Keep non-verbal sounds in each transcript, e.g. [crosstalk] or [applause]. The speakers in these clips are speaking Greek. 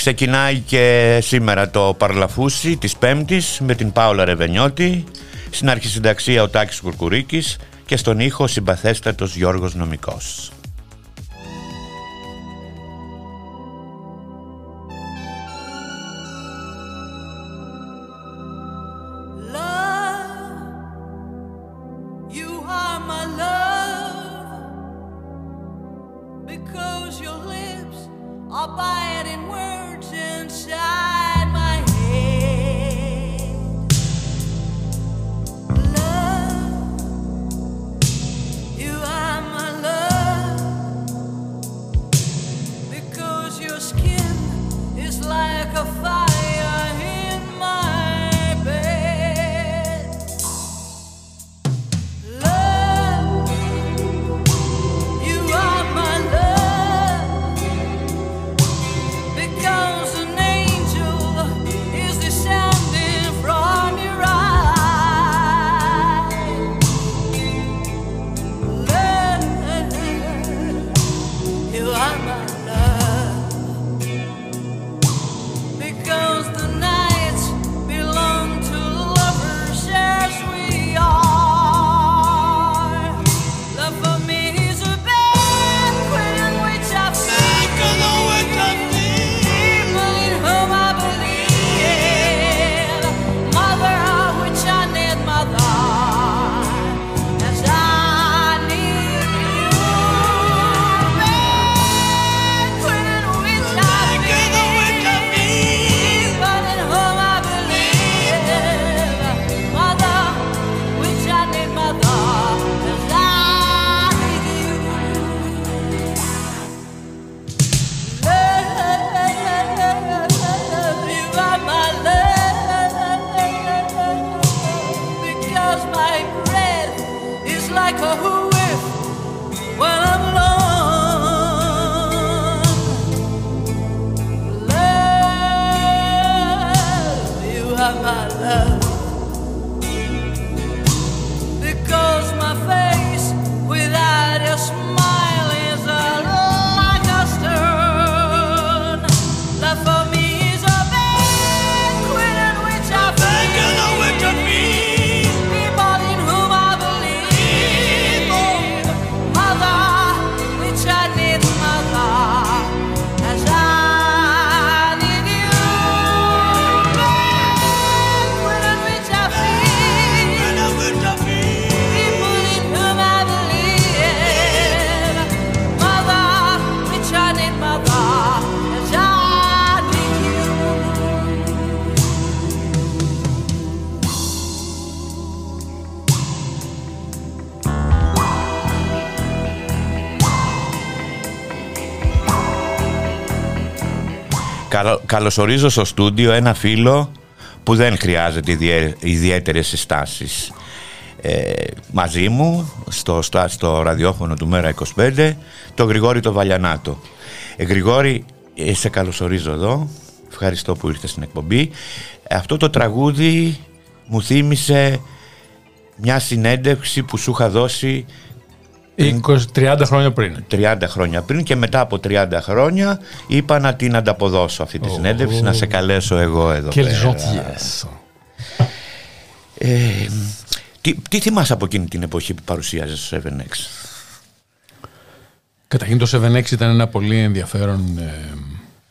Ξεκινάει και σήμερα το Παρλαφούσι της Πέμπτης με την Πάολα Ρεβενιώτη, στην αρχισυνταξία ο Τάκης Κουρκουρίκης και στον ήχο συμπαθέστατος Γιώργος Νομικός. Καλωσορίζω στο στούντιο ένα φίλο που δεν χρειάζεται ιδιαίτερες συστάσεις. Ε, μαζί μου στο, στο, στο ραδιόφωνο του Μέρα 25 το Γρηγόρη το Βαλιανάτο. Ε, Γρηγόρη, ε, σε καλωσορίζω εδώ. Ευχαριστώ που ήρθες στην εκπομπή. Ε, αυτό το τραγούδι μου θύμισε μια συνέντευξη που σου είχα δώσει 30 χρόνια πριν. 30 χρόνια πριν και μετά από 30 χρόνια είπα να την ανταποδώσω αυτή τη oh. συνέντευξη, να σε καλέσω εγώ εδώ Και πέρα. Ε, τι, τι θυμάσαι από εκείνη την εποχή που παρουσίαζες στο 7X. Καταρχήν το 7X ήταν ένα πολύ ενδιαφέρον ε,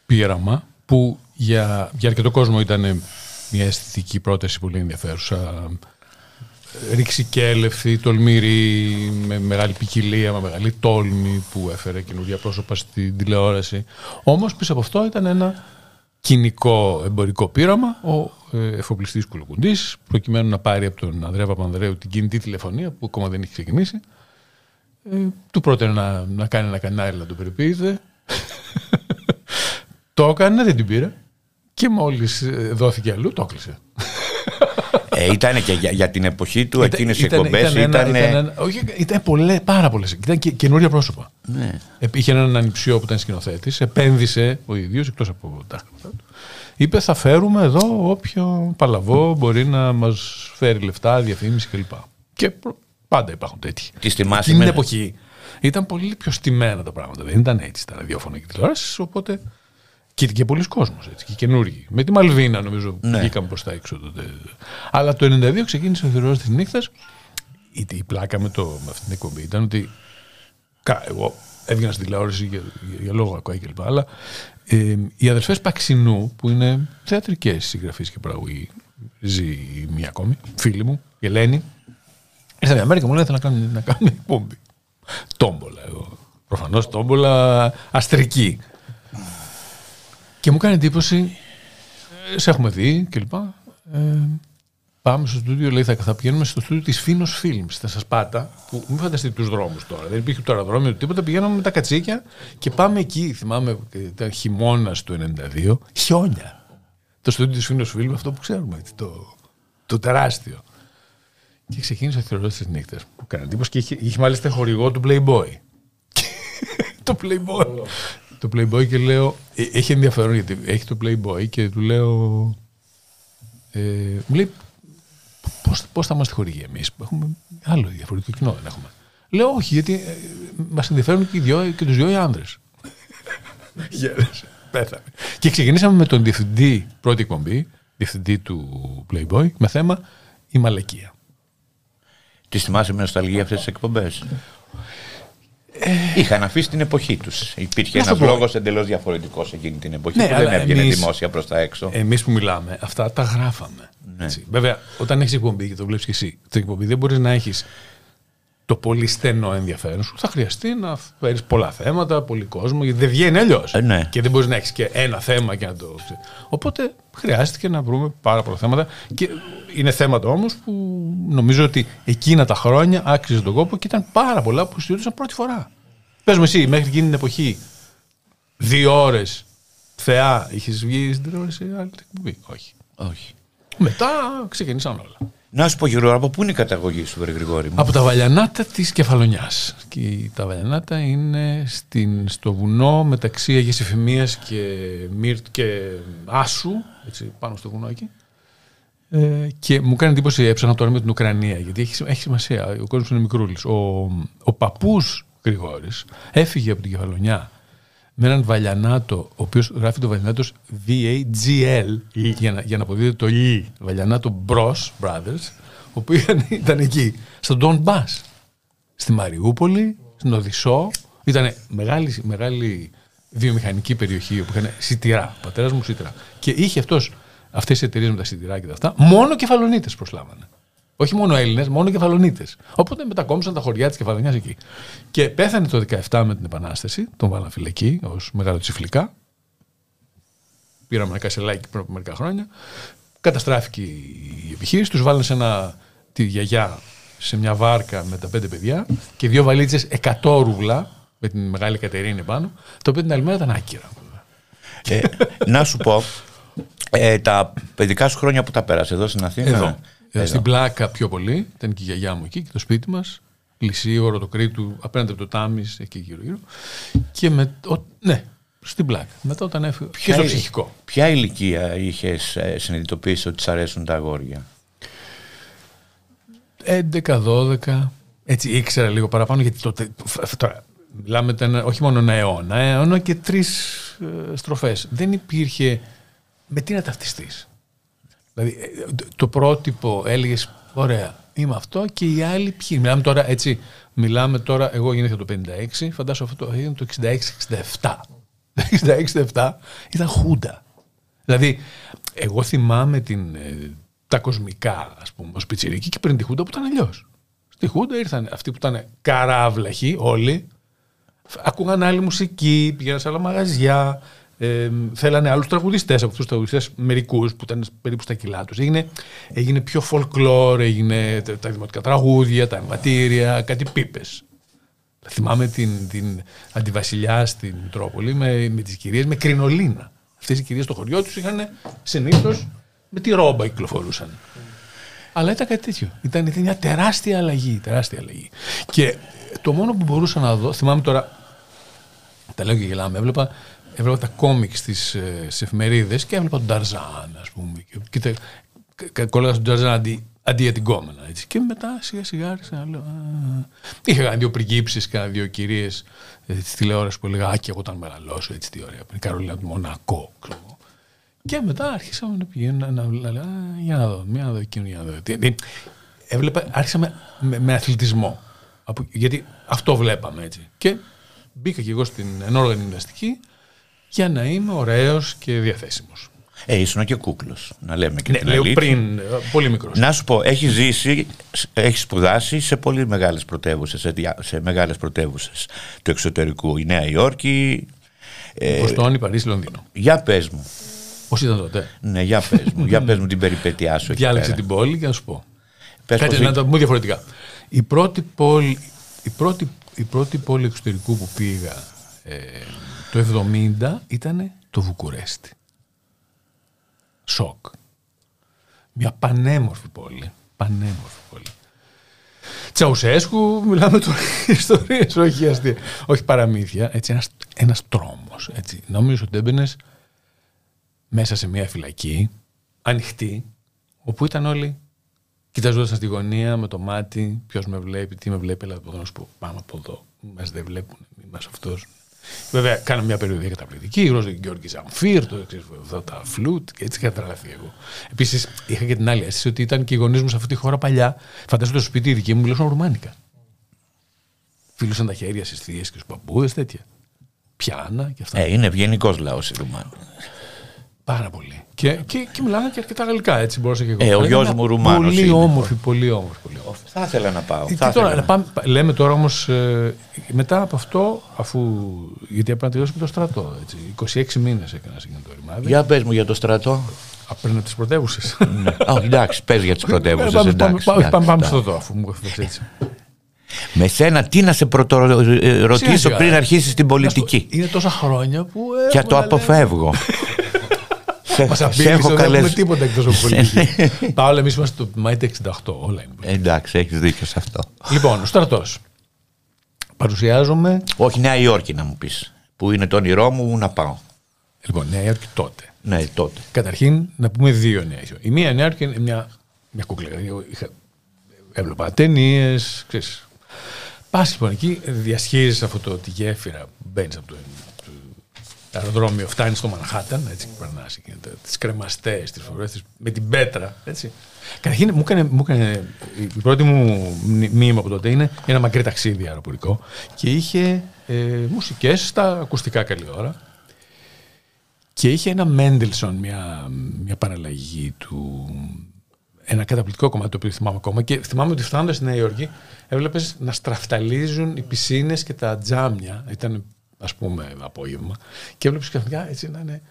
πείραμα που για, για αρκετό κόσμο ήταν μια αισθητική πρόταση πολύ ενδιαφέρουσα ρηξικέλευθη, τολμηρή, με μεγάλη ποικιλία, με μεγάλη τόλμη που έφερε καινούργια πρόσωπα στην τηλεόραση. Όμως πίσω από αυτό ήταν ένα κοινικό εμπορικό πείραμα. Ο ε, εφοπλιστής Κουλουκουντής προκειμένου να πάρει από τον Ανδρέα Παπανδρέου την κινητή τηλεφωνία που ακόμα δεν έχει ξεκινήσει ε, του πρότεινε να, να κάνει ένα κανάλι να το περιποιείται. [laughs] Το έκανε, δεν την πήρε. Και μόλις ε, δόθηκε αλλού το έκλεισε [laughs] ε, ήταν και για, για, την εποχή του, εκείνες οι εκπομπές ήταν. ήταν, ήταν, όχι, ήταν πολλέ, πάρα πολλές. Ήταν και, καινούρια πρόσωπα. Ναι. Είχε έναν ανιψιό που ήταν σκηνοθέτης, επένδυσε ο ίδιος εκτός από τα Είπε θα φέρουμε εδώ όποιο παλαβό μπορεί να μας φέρει λεφτά, διαφήμιση κλπ. Και πάντα υπάρχουν τέτοιοι. Τι θυμάσαι. Την εποχή ήταν πολύ πιο στημένα τα πράγματα. Δεν ήταν έτσι τα ραδιόφωνα και τηλεόρασης. Οπότε και, και πολλοί κόσμος, έτσι, και καινούργοι. Με τη Μαλβίνα νομίζω ναι. βγήκαμε προς τα έξω τότε. Αλλά το 92 ξεκίνησε ο Θηρός της Νύχτας. Η, η πλάκα με, το, με αυτή την εκπομπή ήταν ότι εγώ έβγαινα στην τηλεόραση για, για, για λόγο ακόμα κλπ. Αλλά ε, οι αδερφές Παξινού, που είναι θεατρικές συγγραφείς και παραγωγοί, ζει μία ακόμη, φίλη μου, η Ελένη, ήρθα μια μέρα και μου λέει: Θέλω να κάνω, να κάνω εκπομπή. Τόμπολα, εγώ. Προφανώς τόμπολα αστρική. Και μου κάνει εντύπωση, ε, σε έχουμε δει κλπ. Ε, πάμε στο στούντιο, λέει, θα, θα πηγαίνουμε στο στούντιο της Φίνο Films, στα Σασπάτα, που μην φανταστείτε τους δρόμους τώρα. Δεν υπήρχε το αεροδρόμιο τίποτα. Πηγαίναμε με τα κατσίκια και πάμε εκεί. Θυμάμαι, ήταν χειμώνα του 92, χιόνια. Το στούντιο της Φίνο Films, αυτό που ξέρουμε, έτσι, το, το τεράστιο. Και ξεκίνησε ο θεωρό τη νύχτα. Που κάνει εντύπωση και είχε, είχε μάλιστα χορηγό του Playboy. [laughs] το Playboy το Playboy και λέω. Ε, έχει ενδιαφέρον γιατί έχει το Playboy και του λέω. Ε, μου λέει, πώς θα είμαστε χορηγοί εμείς; Που έχουμε άλλο διαφορετικό κοινό δεν έχουμε. Λέω όχι, γιατί ε, μας ενδιαφέρουν και, οι δυο, και τους δυο οι άντρε. Πέθανε. Και ξεκινήσαμε με τον διευθυντή, πρώτη εκπομπή, διευθυντή του Playboy, με θέμα η μαλακία. Τις θυμάσαι με νοσταλγία αυτές τις εκπομπές; Ε... Είχαν αφήσει την εποχή τους. Υπήρχε ένας λόγος εντελώς διαφορετικός εκείνη την εποχή ναι, που δεν έβγαινε εμείς, δημόσια προς τα έξω. Εμείς που μιλάμε, αυτά τα γράφαμε. Ναι. Βέβαια, όταν έχεις εκπομπή και το βλέπεις και εσύ, την εκπομπή δεν μπορείς να έχεις το πολύ στενό ενδιαφέρον σου. Θα χρειαστεί να φέρεις πολλά θέματα, πολύ κόσμο, γιατί δεν βγαίνει αλλιώς. Ε, ναι. Και δεν μπορείς να έχεις και ένα θέμα και να το. Οπότε χρειάστηκε να βρούμε πάρα πολλά θέματα. Και είναι θέματα όμως που νομίζω ότι εκείνα τα χρόνια άξιζε τον κόπο και ήταν πάρα πολλά που συζητούσαν πρώτη φορά. Πες μου εσύ, μέχρι εκείνη την εποχή, δύο ώρες θεά, είχες βγει στην τηλεόραση άλλη εκπομπή. Όχι. Όχι. Μετά ξεκινήσαν όλα. Να σου πω γύρω, από πού είναι η καταγωγή σου, Βρε Γρηγόρη μου; Από τα Βαλιανάτα της Κεφαλονιάς. Και τα Βαλιανάτα είναι στην, στο βουνό μεταξύ Αγίας Εφημία και Μύρτ και Άσου, έτσι, πάνω στο βουνό εκεί. Ε, και μου κάνει εντύπωση έψανα τώρα με την Ουκρανία, γιατί έχει, έχει σημασία. Ο κόσμος είναι μικρούλης. Ο, ο παππούς Γρηγόρης έφυγε από την Κεφαλονιά με έναν Βαλιανάτο, ο οποίος γράφει το Βαλιανάτος VAGL, για να, για να αποδίδεται το Ι, Βαλιανάτο Bros Brothers, ο οποίος ήταν εκεί, στον Don Bass, στη Μαριούπολη, στην Οδυσσό. Ήταν μεγάλη, μεγάλη βιομηχανική περιοχή που είχαν σιτηρά. Ο πατέρας μου σιτηρά. Και είχε αυτός αυτές οι εταιρείες με τα σιτηρά και τα αυτά, μόνο κεφαλονίτες προσλάβανε. Όχι μόνο Έλληνες, μόνο κεφαλονίτες. Οπότε μετακόμισαν τα χωριά της κεφαλονιάς εκεί. Και πέθανε το 17 με την Επανάσταση, τον βάλαν φυλακή ως μεγάλο τσιφλικά. Πήραμε ένα κασελάκι πριν από μερικά χρόνια. Καταστράφηκε η επιχείρηση, τους βάλανε σε ένα, τη γιαγιά σε μια βάρκα με τα πέντε παιδιά και δύο βαλίτσες 100 ρούβλα με την μεγάλη Κατερίνη πάνω, το οποίο την άλλη μέρα ήταν άκυρα. Ε, να σου πω, ε, τα παιδικά σου χρόνια που τα πέρασε εδώ στην Αθήνα. Εδώ. Εδώ. Στην Πλάκα πιο πολύ, ήταν και η γιαγιά μου εκεί και το σπίτι μας. Λυσίωρο, το Κρήτου, απέναντι από το Τάμις, εκεί γύρω-γύρω. Και με. Ο, ναι, στην Πλάκα. Μετά όταν έφυγε. Ποια, στο ψυχικό; Ποια ηλικία είχες ε, συνειδητοποιήσει ότι τη αρέσουν τα αγόρια, 11-12. Έτσι ήξερα λίγο παραπάνω γιατί τότε. Τώρα, μιλάμε ένα, όχι μόνο ένα αιώνα, αιώνα και τρεις ε, στροφές. Δεν υπήρχε. Με τι να ταυτιστείς; Δηλαδή, ε, το πρότυπο έλεγες, ωραία, είμαι αυτό και οι άλλοι ποιοι. Μιλάμε τώρα έτσι, μιλάμε τώρα, εγώ γεννήθηκα το 56, φαντάσου αυτό είναι το 66-67. Το 66-67 ήταν χούντα. Δηλαδή, εγώ θυμάμαι την, ε, τα κοσμικά, ας πούμε, ως πιτσιρίκι και πριν τη Χούντα που ήταν αλλιώς. Στη Χούντα ήρθαν αυτοί που ήταν καράβλαχοι όλοι, ακούγαν άλλη μουσική, πήγαιναν σε άλλα μαγαζιά, Ε, θέλανε άλλους τραγουδιστές από αυτούς τους τραγουδιστές, μερικούς που ήταν περίπου στα κιλά τους. Έγινε, έγινε πιο folklore, έγινε τα δημοτικά τραγούδια, τα εμβατήρια, κάτι πίπες. Θυμάμαι την, την αντιβασιλιά στην Τρόπολη με, με τις κυρίες με κρινολίνα. Αυτές οι κυρίες στο χωριό τους είχαν συνήθως με τη ρόμπα κυκλοφορούσαν. Αλλά ήταν κάτι τέτοιο. Ήταν, ήταν μια τεράστια αλλαγή, τεράστια αλλαγή. Και το μόνο που μπορούσα να δω, θυμάμαι τώρα, τα λέω και γελάμε, έβλεπα, έβλεπα τα κόμικ στις, ε, εφημερίδες και έβλεπα τον Ταρζάν, ας πούμε. Και, και, κόλλαγα στον Ταρζάν αντί, αντί για την κόμενα. Έτσι. Και μετά σιγά σιγά άρχισα να λέω. Είχα κάνει δύο πριγκίψεις και δύο κυρίες ε, της τηλεόρασης που έλεγα Α, και εγώ όταν μεγαλώσω, έτσι τι ωραία. Πριν Καρολίνα του Μονακό, ξέρω και μετά άρχισαμε να πηγαίνουμε να, να, να, για να δω, μια να δω εκείνο, για να δω. Έβλεπα, άρχισα με, με, με αθλητισμό. Από, γιατί αυτό βλέπαμε έτσι. Και μπήκα και εγώ στην ενόργανη γυμναστική για να είμαι ωραίος και διαθέσιμος. Ε, ήσουν και κούκλος. Να λέμε και ναι, την λέω πριν, πολύ μικρός. Να σου πω, έχει ζήσει, έχεις σπουδάσει σε πολύ μεγάλες πρωτεύουσες, σε, σε μεγάλες πρωτεύουσες του εξωτερικού. Η Νέα Υόρκη. Ε, Βοστόνη, Παρίσι, Λονδίνο. Για πες μου, Πώς ήταν τότε; Ναι, για πες μου, για πες μου την περιπέτειά σου. [laughs] Διάλεξε την πόλη και να σου πω. Πες Κάτι να το πούμε διαφορετικά. Η πρώτη πόλη, η πρώτη, η πρώτη πόλη εξωτερικού που πήγα ε, το 70 ήταν το Βουκουρέστι. Σοκ. Μια πανέμορφη πόλη. Πανέμορφη πόλη. Τσαουσέσκου, μιλάμε τώρα ιστορίες, όχι αστεία, όχι παραμύθια. Έτσι, ένας, ένας τρόμος. Έτσι. Νομίζω ότι έμπαινες μέσα σε μια φυλακή, ανοιχτή, όπου ήταν όλοι κοιτάζονταν στη γωνία με το μάτι, ποιος με βλέπει, τι με βλέπει, αλλά από εδώ να σου πω, πάμε από εδώ, μας δεν βλέπουν, είμαστε αυτός. Βέβαια, κάνω μια περιοδία καταπληκτική, γνώριζα τον Γιώργη Ζαμφίρ, το εδώ τα φλουτ και έτσι είχα τρελαθεί εγώ. Επίσης, είχα και την άλλη αίσθηση ότι ήταν και οι γονείς μου σε αυτή τη χώρα παλιά. Φαντάζομαι το σπίτι δική μου μιλούσαν ρουμάνικα. Φίλουσαν τα χέρια στις θείες και στους παππούδε, τέτοια. Πιάνα και αυτά. Ε, είναι ευγενικός λαός οι Ρουμάνοι. Πάρα πολύ. Και, και, και μιλάνε και αρκετά γαλλικά, έτσι μπορούσα και εγώ. Ε, ο γιος μου Ρουμάνος. Πολύ είναι. όμορφη, πολύ όμορφη. Πολύ όμορφη. Θα ήθελα να πάω. Ε, θα τώρα, να... Πάμε, λέμε τώρα όμως, ε, μετά από αυτό, αφού. Γιατί έπρεπε να τελειώσουμε το στρατό. Έτσι, 26 μήνες έκανα το ρημάδι. Για πες μου για το στρατό. Πριν από τις πρωτεύουσες. ναι. εντάξει, πες για τις πρωτεύουσες. πάμε, πάμε, πάμε, πάμε στο αφού μου έφτιαξε έτσι. Με σένα τι να σε πρωτορωτήσω πριν αρχίσεις την πολιτική; Είναι τόσα χρόνια που. Και το αποφεύγω. Μας απειλήσε, δεν έχουμε τίποτα εκτός από πολιτική. Πάω, εμείς είμαστε το Μάη 68. Όλα είναι. Εντάξει, έχεις δίκιο σε αυτό. Λοιπόν, ο στρατός. Παρουσιάζομαι. Όχι, Νέα Υόρκη να μου πεις. Που είναι το όνειρό μου να πάω. Λοιπόν, Νέα Υόρκη τότε. Ναι, τότε. Καταρχήν, να πούμε δύο Νέα Υόρκη. Η μία Νέα Υόρκη είναι μια, μια κούκλα. Είχα, έβλεπα ταινίε, Πα λοιπόν εκεί, διασχίζεις αυτό το, τη γέφυρα, μπαίνεις από το αεροδρόμιο, φτάνει στο Μανχάταν, έτσι και περνάς τις κρεμαστές, τις φορέ, με την πέτρα. Έτσι. Καταρχήν μου έκανε, μου έκανε, η πρώτη μου μνήμα από τότε είναι ένα μακρύ ταξίδι αεροπορικό και είχε ε, μουσικές στα ακουστικά καλή ώρα. Και είχε ένα Μέντελσον, μια, μια παραλλαγή του. Ένα καταπληκτικό κομμάτι το οποίο θυμάμαι ακόμα. Και θυμάμαι ότι φτάνοντας στη Νέα Υόρκη, έβλεπες να στραφταλίζουν οι πισίνες και τα τζάμια. Ήταν ας πούμε, απόγευμα. Και έβλεπε καθημερινά έτσι να είναι.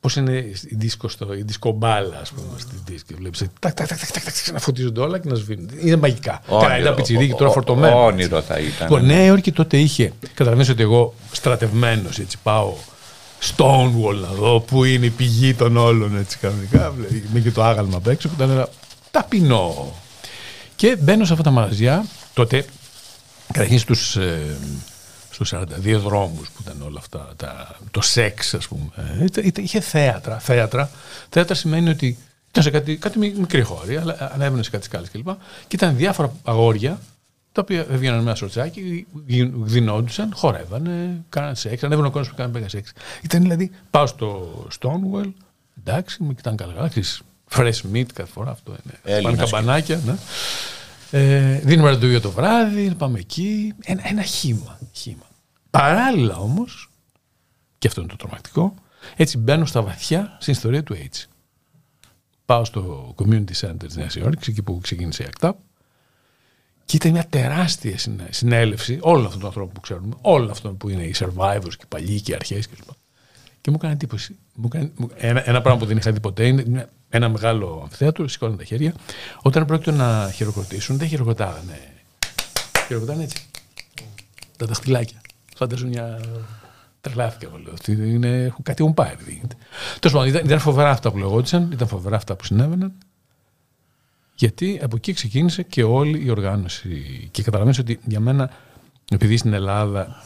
Πώς είναι η ντίσκο στο, η ντισκομπάλα, ας πούμε, στη ντίσκο. Βλέπεις. Τάκ, τάκ, τάκ, τάκ, τάκ, να φωτίζονται όλα και να σβήνουν. Είναι μαγικά. Καλά, ήταν πιτσιρίκι τώρα φορτωμένο. Όνειρο θα ήταν. Λοιπόν, Νέα Υόρκη τότε είχε. Καταλαβαίνετε ότι εγώ στρατευμένος έτσι πάω. Stonewall να δω πού είναι η πηγή των όλων έτσι κανονικά. Με και το άγαλμα απ' έξω που ήταν ένα ταπεινό. Και μπαίνω σε αυτά τα μαγαζιά τότε καταρχήν στους ε, στους 42 δρόμους που ήταν όλα αυτά, τα, το σεξ ας πούμε. Ε, είχε θέατρα, θέατρα. Θέατρα σημαίνει ότι ήταν σε κάτι, κάτι μικρή χώρη, αλλά ανέβαινε σε κάτι σκάλες κλπ. Και ήταν διάφορα αγόρια τα οποία έβγαιναν με ένα σορτσάκι, γδινόντουσαν, χορεύανε, κάνανε σεξ, ανέβαινε ο κόσμος που κάνανε σεξ. Ήταν δηλαδή, πάω στο Stonewall, εντάξει, με κοιτάνε καλά, καλά, fresh meat κάθε φορά αυτό είναι. Πάνε καμπανάκια, ναι. Ε, δίνουμε ραντεβού το βράδυ, πάμε εκεί. Ένα, ένα χήμα, χήμα. Παράλληλα όμως, και αυτό είναι το τρομακτικό, έτσι μπαίνω στα βαθιά στην ιστορία του AIDS. Πάω στο Community Center της Νέας Υόρκης, εκεί που ξεκίνησε η ACTAP, και ήταν μια τεράστια συνέλευση όλων αυτών των ανθρώπων που ξέρουμε, όλων αυτών που είναι οι survivors και οι παλιοί και οι αρχές κλπ. Και μου έκανε εντύπωση. Μου έκανε, ένα, ένα πράγμα που δεν είχα δει ποτέ είναι ένα μεγάλο αμφιθέατρο, σηκώναν τα χέρια. Όταν πρόκειται να χειροκροτήσουν, δεν χειροκροτάγανε. Χειροκροτάνε έτσι. Τα δαχτυλάκια. Φαντάζομαι μια. Τρελάθηκα εγώ λέω. Είναι... Κάτι έχουν πάρει. Τέλος πάντων, ήταν, ήταν φοβερά αυτά που λεγόντουσαν, ήταν φοβερά αυτά που συνέβαιναν. Γιατί από εκεί ξεκίνησε και όλη η οργάνωση. Και καταλαβαίνεις ότι για μένα, επειδή στην Ελλάδα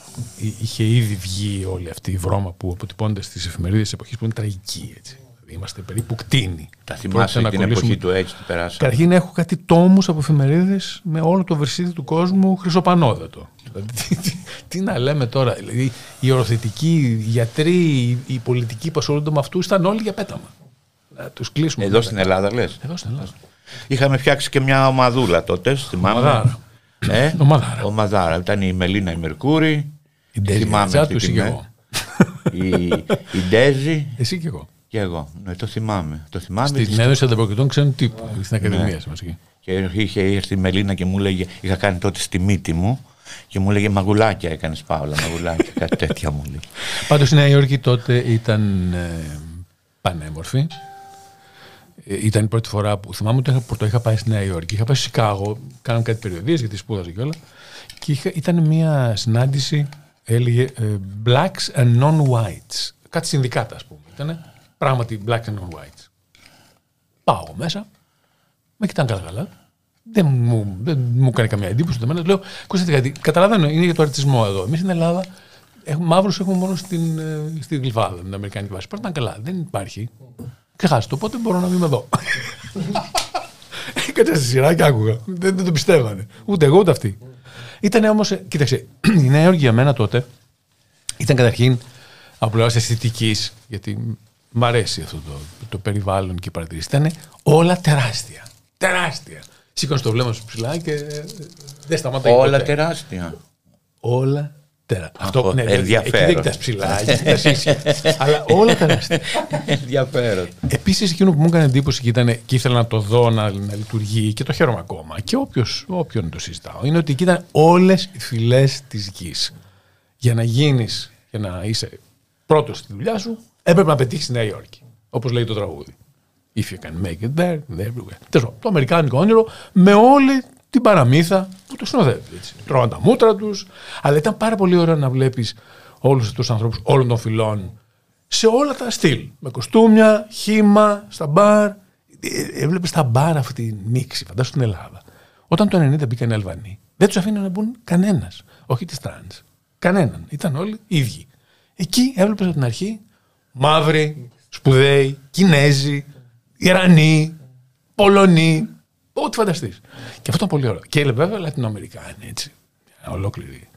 είχε ήδη βγει όλη αυτή η βρώμα που αποτυπώνται στις εφημερίδες της εποχής που είναι τραγική. Έτσι. Δηλαδή είμαστε περίπου κτίνοι. Τα θυμάσαι την εποχή του έτσι τι περάσαμε; Καταρχήν έχω κάτι τόμους από εφημερίδες με όλο το βερσίδι του κόσμου χρυσοπανόδατο. Δηλαδή, τι, τι, να λέμε τώρα. Δηλαδή, οι οροθετικοί, οι γιατροί, οι πολιτικοί που ασχολούνται με αυτού ήταν όλοι για πέταμα. Να τους κλείσουμε. Εδώ στην Ελλάδα λες; Εδώ στην Ελλάδα. Είχαμε φτιάξει και μια ομαδούλα τότε, θυμάμαι. Ομαδάρα. Ε, Ομαδάρα. ομαδάρα. Ήταν η Μελίνα η Μερκούρη. Η Ντέζη θυμάμαι Ματσάτου, αυτή εσύ τη και μέρα. εγώ. η, η Ντέζη Εσύ και εγώ. Και εγώ. Ναι, το θυμάμαι. Το θυμάμαι. Στην έδωση ανταποκριτών ξένου τύπου στην Ακαδημία μας εκεί. Και είχε έρθει η Μελίνα και μου έλεγε, είχα κάνει τότε στη μύτη μου και μου έλεγε μαγουλάκια έκανες Παύλα, μαγουλάκια, κάτι [laughs] τέτοια μου λέει. Πάντως η Νέα Υόρκη τότε ήταν ε, πανέμορφη. Ε, ήταν η πρώτη φορά που θυμάμαι ότι είχα, πρώτο είχα πάει στη Νέα Υόρκη. Είχα πάει στο Σικάγο, κάναμε κάτι περιοδίες γιατί σπούδαζα και όλα. Και είχα, ήταν μια συνάντηση, έλεγε ε, Blacks and Non-Whites. Κάτι συνδικάτα, ας πούμε. Ήταν πράγματι Blacks and Non-Whites. Πάω μέσα, με κοιτάνε καλά καλά. Δεν μου, δεν μου έκανε καμία εντύπωση. ούτε εμένα. Λέω, ακούστε κάτι, καταλαβαίνω, είναι για το αρτισμό εδώ. Εμείς στην Ελλάδα έχουμε, μαύρους έχουμε μόνο στην, ε, στη Γλυφάδα, με την Αμερικανική βάση. Πάρτε καλά, δεν υπάρχει. Ξεχάστε το, οπότε μπορώ να μην είμαι εδώ. Έκατσα στη σειρά και άκουγα. Δεν, δεν το πιστεύανε. Ούτε εγώ ούτε αυτοί. Ήταν όμως, κοίταξε, [clears throat] η Νέα Υόρκη για μένα τότε ήταν καταρχήν από πλευράς αισθητικής, γιατί μ' αρέσει αυτό το, το περιβάλλον και οι παρατηρήσει. Ήταν όλα τεράστια. Τεράστια. Σήκωνε το βλέμμα σου ψηλά και ε, δεν σταματάει Όλα ποτέ. τεράστια. Όλα τεράστια. Αυτό ναι, ενδιαφέρον. Εκεί δεν κοιτάς ψηλά, εκεί κοιτάς ίσια. Αλλά όλα τεράστια. Ενδιαφέρον. Επίσης, εκείνο που μου έκανε εντύπωση και, ήταν, και ήθελα να το δω να, να λειτουργεί και το χαίρομαι ακόμα και όποιος, όποιον το συζητάω, είναι ότι εκεί ήταν όλες οι φυλές της γης. Για να γίνεις, για να είσαι πρώτος στη δουλειά σου, έπρεπε να πετύχεις στη Νέα Υόρκη. Όπως λέει το τραγούδι. If you can make it there, there everywhere. Τέλος πάντων, το αμερικάνικο όνειρο με όλη την παραμύθα που το συνοδεύει. Έτσι. Τρώγαν τα μούτρα τους, αλλά ήταν πάρα πολύ ωραίο να βλέπεις όλους αυτούς τους ανθρώπους όλων των φυλών σε όλα τα στυλ. Με κοστούμια, χύμα, στα μπαρ. Έβλεπες στα μπαρ αυτή τη μίξη, φαντάσου στην Ελλάδα. Όταν το 90 μπήκαν οι Αλβανοί, δεν τους αφήναν να μπουν κανένας. Όχι τη τρανς. Κανέναν. Ήταν όλοι ίδιοι. Εκεί έβλεπες από την αρχή μαύροι, σπουδαίοι, Κινέζοι, Ιρανοί, Πολωνοί, ό,τι φανταστείς. Και αυτό ήταν πολύ ωραίο. Και βέβαια Λατινοαμερικάνοι, έτσι. Μια Ολόκληρη.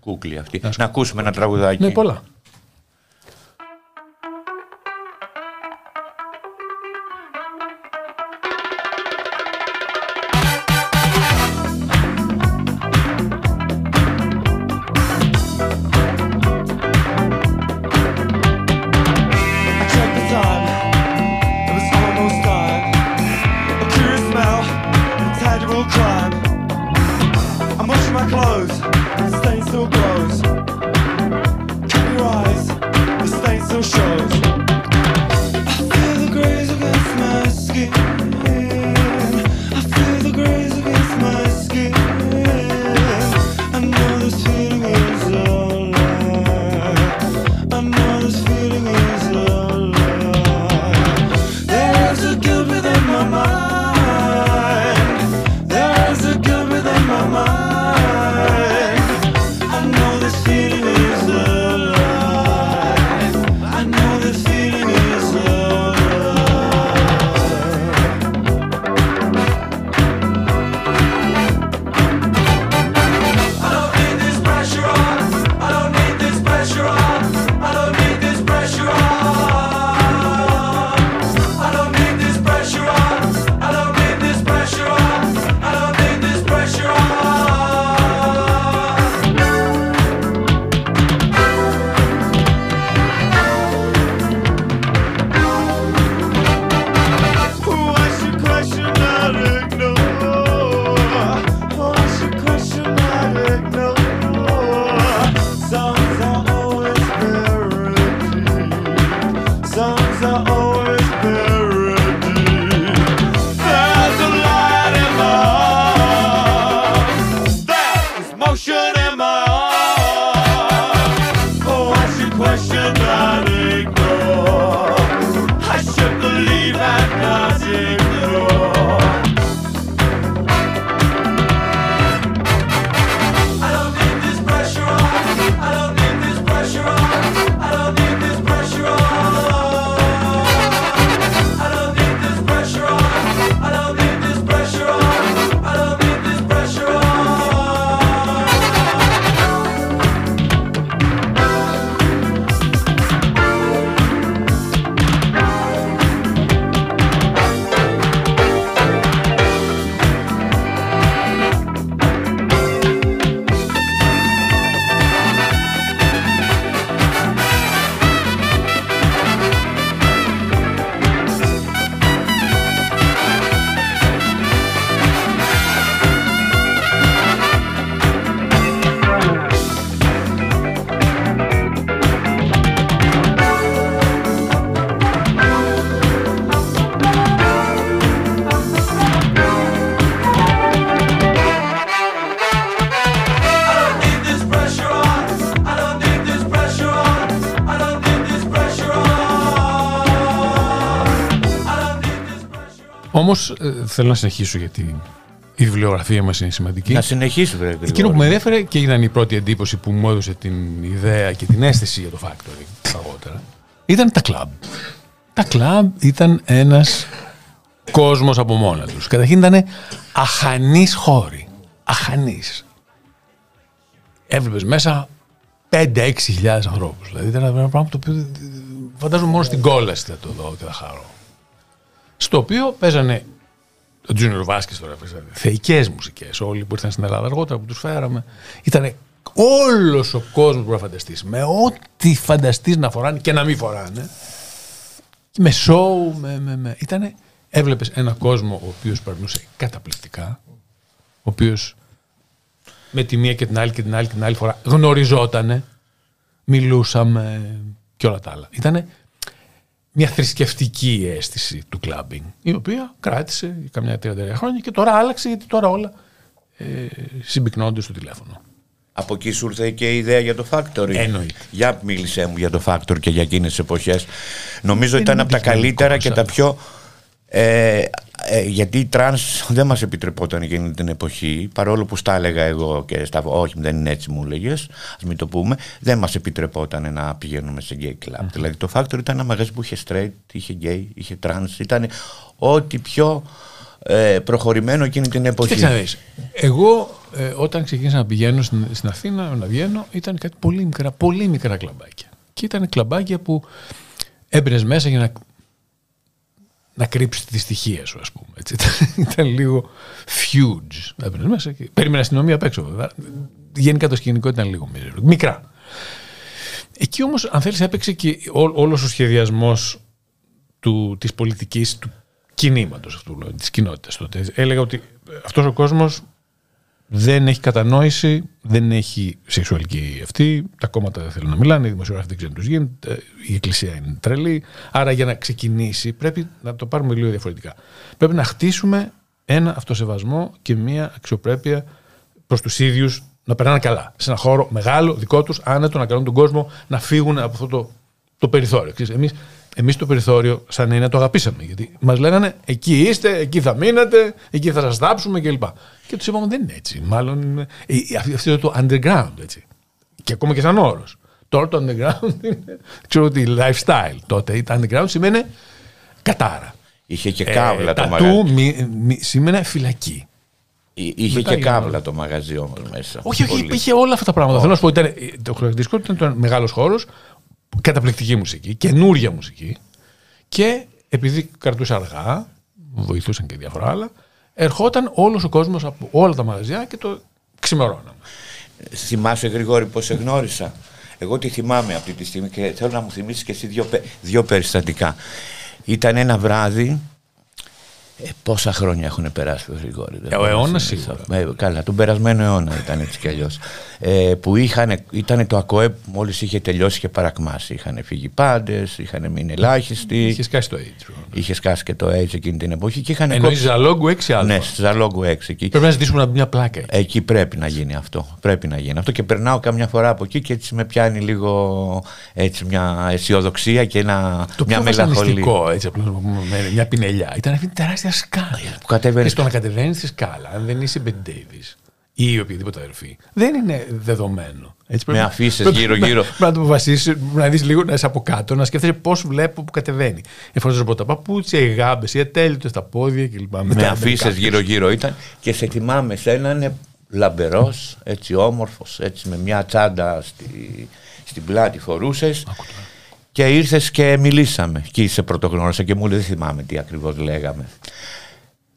Κούκλη αυτή. Να ακούσουμε ένα τραγουδάκι. Ναι, πολλά. Όμως θέλω να συνεχίσω γιατί η βιβλιογραφία μας είναι σημαντική. Να συνεχίσει, βέβαια. Εκείνο που με ενδιαφέρε και ήταν η πρώτη εντύπωση που μου έδωσε την ιδέα και την αίσθηση για το Factory αργότερα ήταν τα κλαμπ. Τα κλαμπ ήταν ένας κόσμος από μόνα τους. Καταρχήν ήταν αχανείς χώροι. Αχανείς. Έβλεπες μέσα 5-6 χιλιάδες ανθρώπους. Δηλαδή ήταν ένα πράγμα το οποίο φαντάζομαι μόνο στην κόλαση θα το δω και θα χαρώ. Στο οποίο παίζανε ο Junior Βάσκες τώρα παίζανε θεϊκές μουσικές. Όλοι που ήρθαν στην Ελλάδα αργότερα που τους φέραμε. Ήταν όλος ο κόσμος που μπορεί να φανταστείς. Με ό,τι φανταστείς να φοράνε και να μην φοράνε. Με σοου, με. με, με. Ήτανε, έβλεπες ένα κόσμο ο οποίος περνούσε καταπληκτικά. Ο οποίος με τη μία και την άλλη και την άλλη και την άλλη φορά γνωριζότανε. Μιλούσαμε και όλα τα άλλα. Ήτανε μια θρησκευτική αίσθηση του clubbing, η οποία κράτησε για καμιά 30 χρόνια και τώρα άλλαξε γιατί τώρα όλα ε, συμπυκνώνται στο τηλέφωνο. Από εκεί σου ήρθε και η ιδέα για το Factory. Εννοείται. Για μίλησέ μου για το Factory και για εκείνες τις εποχές. Νομίζω Είναι ήταν από τα αντικειμενικό καλύτερα και τα αυτό. πιο... Ε, ε, γιατί η τρανς δεν μας επιτρεπόταν εκείνη την εποχή παρόλο που στα έλεγα εγώ και στα όχι δεν είναι έτσι μου έλεγες ας μην το πούμε δεν μας επιτρεπόταν να πηγαίνουμε σε gay club δηλαδή το Factory ήταν ένα μαγαζί που είχε straight είχε gay, είχε trans ήταν ό,τι πιο ε, προχωρημένο εκείνη την εποχή Κοίταξε να δεις. Εγώ ε, όταν ξεκίνησα να πηγαίνω στην, στην Αθήνα, να βγαίνω, ήταν κάτι πολύ μικρά, πολύ μικρά κλαμπάκια. Και ήταν κλαμπάκια που έμπαινες μέσα για να, να κρύψει τη στοιχεία σου, ας πούμε. Έτσι. Ήταν, ήταν λίγο huge. Έμπαινες μέσα και περίμενε αστυνομία απ' έξω, βέβαια. Γενικά το σκηνικό ήταν λίγο μίζερο. Μικρά. Εκεί όμως, αν θέλεις, έπαιξε και ό, όλος ο σχεδιασμός του, της πολιτικής, του κινήματος αυτού, της κοινότητας τότε. Έλεγα ότι αυτός ο κόσμος δεν έχει κατανόηση, δεν έχει σεξουαλική αυτή, τα κόμματα δεν θέλουν να μιλάνε, οι δημοσιογράφοι δεν ξέρουν τι τους γίνεται, η εκκλησία είναι τρελή. Άρα για να ξεκινήσει πρέπει να το πάρουμε λίγο διαφορετικά. Πρέπει να χτίσουμε ένα αυτοσεβασμό και μια αξιοπρέπεια προς τους ίδιους να περνάνε καλά. Σε ένα χώρο μεγάλο, δικό τους, άνετο, να κάνουν τον κόσμο να φύγουν από αυτό το, το περιθώριο. Ξέρεις, εμείς, εμείς το περιθώριο σαν είναι το αγαπήσαμε. Γιατί μας λέγανε εκεί είστε, εκεί θα μείνετε, εκεί θα σας θάψουμε κλπ. Και τους είπαμε δεν είναι έτσι. Μάλλον ε, αυτό αυτό είναι το underground έτσι. Και ακόμα και σαν όρος. Τώρα το underground [laughs] είναι, ξέρω ότι lifestyle. Τότε το underground σημαίνει κατάρα. είχε και κάβλα το Ε, μαγαζί τατού μη, μη, σήμαινε φυλακή. Εί- είχε μετά και για να- κάβλα το μαγαζί όμως μέσα Όχι, όχι, Πολύ. είχε όλα αυτά τα πράγματα. Θέλω να σου πω, ήταν, το χαρακτηριστικό του ήταν μεγάλος χώρος, καταπληκτική μουσική, καινούρια μουσική και επειδή κρατούσε αργά, βοηθούσαν και διάφορα άλλα, ερχόταν όλος ο κόσμος από όλα τα μαγαζιά και το ξημερώναμε. Θυμάσαι Γρηγόρη πως σε γνώρισα. Εγώ τη θυμάμαι αυτή τη στιγμή και θέλω να μου θυμίσεις και εσύ δύο, πε- δύο περιστατικά. Ήταν ένα βράδυ, ε, πόσα χρόνια έχουν περάσει ο Γρηγόρη. δεν Ε, ο μπορώ να αιώνας θυμηθώ. σίγουρα. Ε, καλά, τον περασμένο αιώνα ήταν έτσι κι αλλιώς. Ε, που είχαν, ήταν το ΑΚΟΕ που μόλις είχε τελειώσει και παρακμάσει. Είχαν φύγει πάντες, είχαν μείνει ελάχιστοι. Είχε σκάσει το AIDS. Είχε σκάσει και το AIDS εκείνη την εποχή και είχαν Εννοείς Ζαλόγκου 6 Ναι, άλφα. στη Ζαλόγκου 6 εκεί. Πρέπει να ζητήσουμε να μπει μια πλάκα. εκεί. Εκεί πρέπει να γίνει αυτό. Πρέπει να γίνει αυτό. Και περνάω καμιά φορά από εκεί και έτσι με πιάνει λίγο έτσι μια αισιοδοξία και ένα, Το μια πιο μελαγχολία. βασανιστικό, έτσι απλώς να το πούμε, με μια πινελιά, ήταν αυτή η τεράστια σκάλα. Που κατεβαίνεις. Και στο να κατεβαίνεις στη σκάλα, αν δεν είσαι Ben Davis ή οποιαδήποτε αδερφή, δεν είναι δεδομένο. Έτσι, Με πρέπει- αφήσεις πρέπει- γύρω-γύρω. Πρέπει να το αποφασίσεις, να δεις λίγο, να είσαι από κάτω, να σκέφτεσαι πώς βλέπω που κατεβαίνει. Εφόσον από τα παπούτσια, οι γάμπες, οι ατέλειωτες, τα πόδια κλπ. Με Μετά αφήσεις κάποιος- γύρω-γύρω ήταν και σε θυμάμαι σε έναν λαμπερός, έτσι όμορφος, έτσι με μια τσάντα στη, στην πλάτη φορούσες. Και ήρθες και μιλήσαμε. Και σε πρωτογνώρισα και μου λέει: Δεν θυμάμαι τι ακριβώς λέγαμε.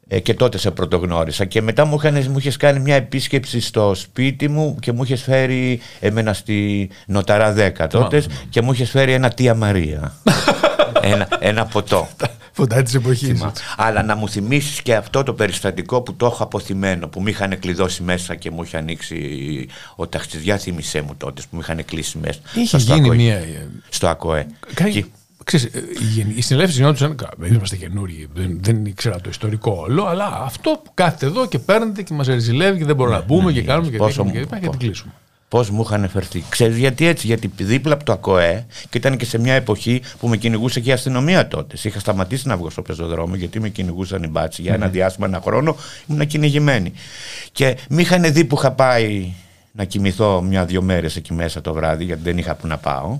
Ε, και τότε σε πρωτογνώρισα. Και μετά μου, είχαν, μου είχες κάνει μια επίσκεψη στο σπίτι μου και μου είχες φέρει εμένα στη Νοταρά 10 τότε και μου είχες φέρει ένα Τία Μαρία. [laughs] ένα, ένα ποτό. Φωτά της εποχής. Θυμάμαι. Αλλά να μου θυμίσεις και αυτό το περιστατικό που το έχω αποθυμένο, που με είχαν κλειδώσει μέσα και μου είχε ανοίξει ο ταξιδιά, θύμισέ μου τότε, που μου είχαν κλείσει μέσα. Είχε στο γίνει ΑΚΟΕ. μια. ε, Στο ΑΚΟΕ. Κάνει- Και- Ξέρεις, ε, η γενι- οι συνελεύσεις γινόντουσαν. κα- Δεν είμαστε καινούργοι, δεν, δεν ήξερα το ιστορικό όλο, αλλά αυτό που κάθεται εδώ και παίρνετε και μας ρεζιλεύει και δεν μπορούμε να μπούμε και κάνουμε και πόσο δείχνουμε και μου- λοιπά και την κλείσουμε. Πώς μου είχαν φερθεί. Ξέρεις γιατί έτσι, γιατί δίπλα από το ΑΚΟΕ και ήταν και σε μια εποχή που με κυνηγούσε και η αστυνομία τότε. Είχα σταματήσει να βγω στο πεζοδρόμιο γιατί με κυνηγούσαν οι μπάτσοι. Για ένα διάστημα, ένα χρόνο ήμουν κυνηγημένη. Και με είχαν δει που είχα πάει να κοιμηθώ μια-δυο μέρες εκεί μέσα το βράδυ, γιατί δεν είχα που να πάω.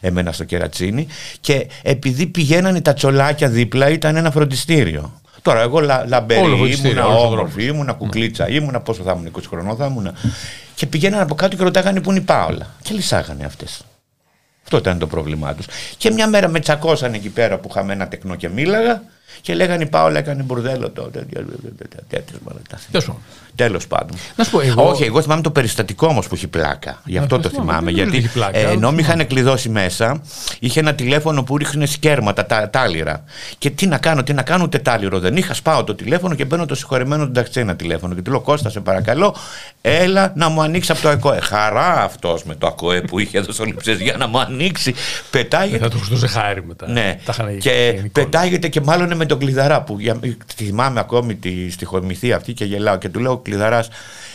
Έμενα στο κερατσίνι. Και επειδή πηγαίνανε τα τσολάκια δίπλα, ήταν ένα φροντιστήριο. Τώρα, εγώ λα, λαμπερή ήμουνα, όμορφη, ήμουνα κουκλίτσα, ήμουνα πόσο θα ήμουν, 20 χρονών θα ήμουν. Και πηγαίνανε από κάτω και ρωτάγανε πού είναι η Πάολα. Και λυσάγανε αυτές. Αυτό ήταν το πρόβλημά τους. Και μια μέρα με τσακώσανε εκεί πέρα που είχαμε ένα τεκνό και μίλαγα και λέγανε η Πάολα έκανε μπουρδέλο τότε. Τέλος πάντων. Να σου πω, εγώ... Όχι, εγώ θυμάμαι το περιστατικό όμως που έχει πλάκα. Γι' αυτό το θυμάμαι. Γιατί έχει πλάκα, ε, ενώ όχι. με είχαν κλειδώσει μέσα, είχε ένα τηλέφωνο που ρίχνε σκέρματα, τα, τάλιρα. Και τι να κάνω, τι να κάνω, ούτε τάλιρο δεν είχα. Σπάω το τηλέφωνο και μπαίνω το συγχωρεμένο του ταξί ένα τηλέφωνο. Και του λέω Κώστα, σε παρακαλώ, έλα να μου ανοίξει από το ΑΚΟΕ. Χαρά αυτός με το ΑΚΟΕ που είχε εδώ στο Λιψές για να μου ανοίξει. Πετάγεται. Θα του χρωστούσε χάρη μετά. Ναι, Τα είχαν και γενικόλογα. πετάγεται και μάλλον με τον κλειδαρά που για, θυμάμαι ακόμη τη στοιχομηθεία αυτή και γελάω και του λέω ο κλειδαράς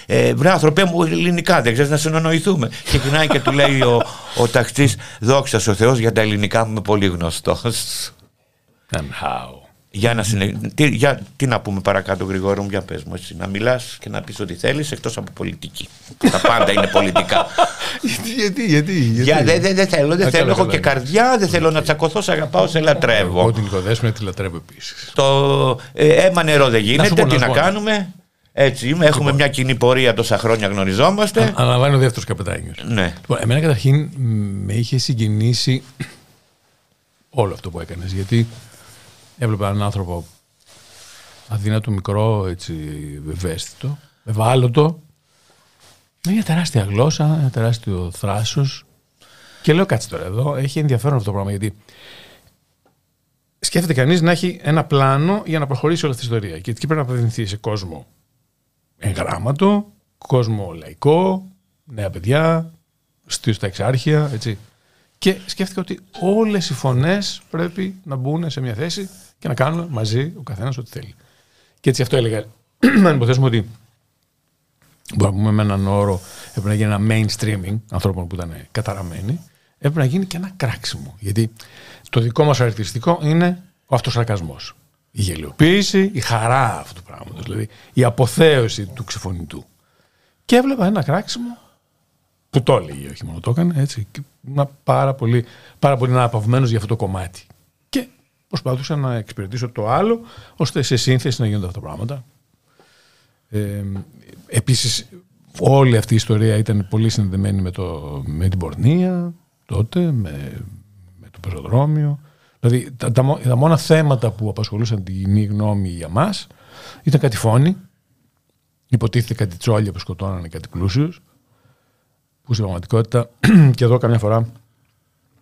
ε, βρε άνθρωπε μου ελληνικά δεν ξέρεις να συνονοηθούμε και κοινάει και του λέει ο, ο ταξής δόξα ο Θεός για τα ελληνικά μου είμαι πολύ γνωστός And how; Για να, συνε... τι, για, τι να πούμε παρακάτω Γρηγόρο μου για πες μου έτσι, να μιλάς και να πεις ό,τι θέλεις εκτός από πολιτική τα πάντα είναι πολιτικά [laughs] γιατί, γιατί, γιατί. γιατί; για, δεν δεν- δεν θέλω, δεν Α, θέλω καλά, έχω καλά. και καρδιά δεν θέλω να τσακωθώ, σε αγαπάω, σε λατρεύω Εγώ την οικοδέσμια τη λατρεύω επίσης. Το ε, αίμα νερό δεν γίνεται, σου πω, τι να να σου πω. κάνουμε; Έτσι είμαι, έχουμε μια κοινή πορεία τόσα χρόνια γνωριζόμαστε. Αναλαμβάνει ο δεύτερος καπετάνιος. Ναι. Λοιπόν, εμένα καταρχήν μ, με είχε συγκινήσει όλο αυτό που έκανες γιατί έβλεπα έναν άνθρωπο αδύνατο, μικρό, έτσι, ευαίσθητο, ευάλωτο. Με μια τεράστια γλώσσα, ένα τεράστιο θράσος. Και λέω κάτσε τώρα εδώ, έχει ενδιαφέρον αυτό το πράγμα γιατί σκέφτεται κανείς να έχει ένα πλάνο για να προχωρήσει όλη αυτή η ιστορία. Και εκεί πρέπει να απευθυνθεί σε κόσμο εγγράμματο, κόσμο λαϊκό, νέα παιδιά, στη- στα εξάρχεια, έτσι. Και σκέφτηκα ότι όλες οι φωνές πρέπει να μπουν σε μια θέση και να κάνουν μαζί ο καθένας ό,τι θέλει. Και έτσι αυτό έλεγα. [clears throat] Αν υποθέσουμε ότι μπορούμε να πούμε με έναν όρο έπρεπε να γίνει ένα mainstreaming ανθρώπων που ήταν καταραμένοι, έπρεπε να γίνει και ένα κράξιμο. Γιατί το δικό μας χαρακτηριστικό είναι ο αυτοσαρκασμός. Η γελιοποίηση, η χαρά αυτού του πράγματος, δηλαδή η αποθέωση του ξεφωνητού. Και έβλεπα ένα κράξιμο που το έλεγε, όχι μόνο το έκανε, έτσι, και ήμουν πάρα πολύ, πάρα πολύ αναπαυμένος για αυτό το κομμάτι. Και προσπαθούσα να εξυπηρετήσω το άλλο, ώστε σε σύνθεση να γίνονται αυτά τα πράγματα. Ε, επίσης, όλη αυτή η ιστορία ήταν πολύ συνδεδεμένη με, το, με την πορνεία τότε, με, με το πεζοδρόμιο. Δηλαδή, τα, τα, μο- τα μόνα θέματα που απασχολούσαν την κοινή γνώμη για μας ήταν κάτι φόνοι, υποτίθεται κάτι τσόλια που σκοτώνανε κάτι πλούσιους, που στην πραγματικότητα [clears throat] και εδώ καμιά φορά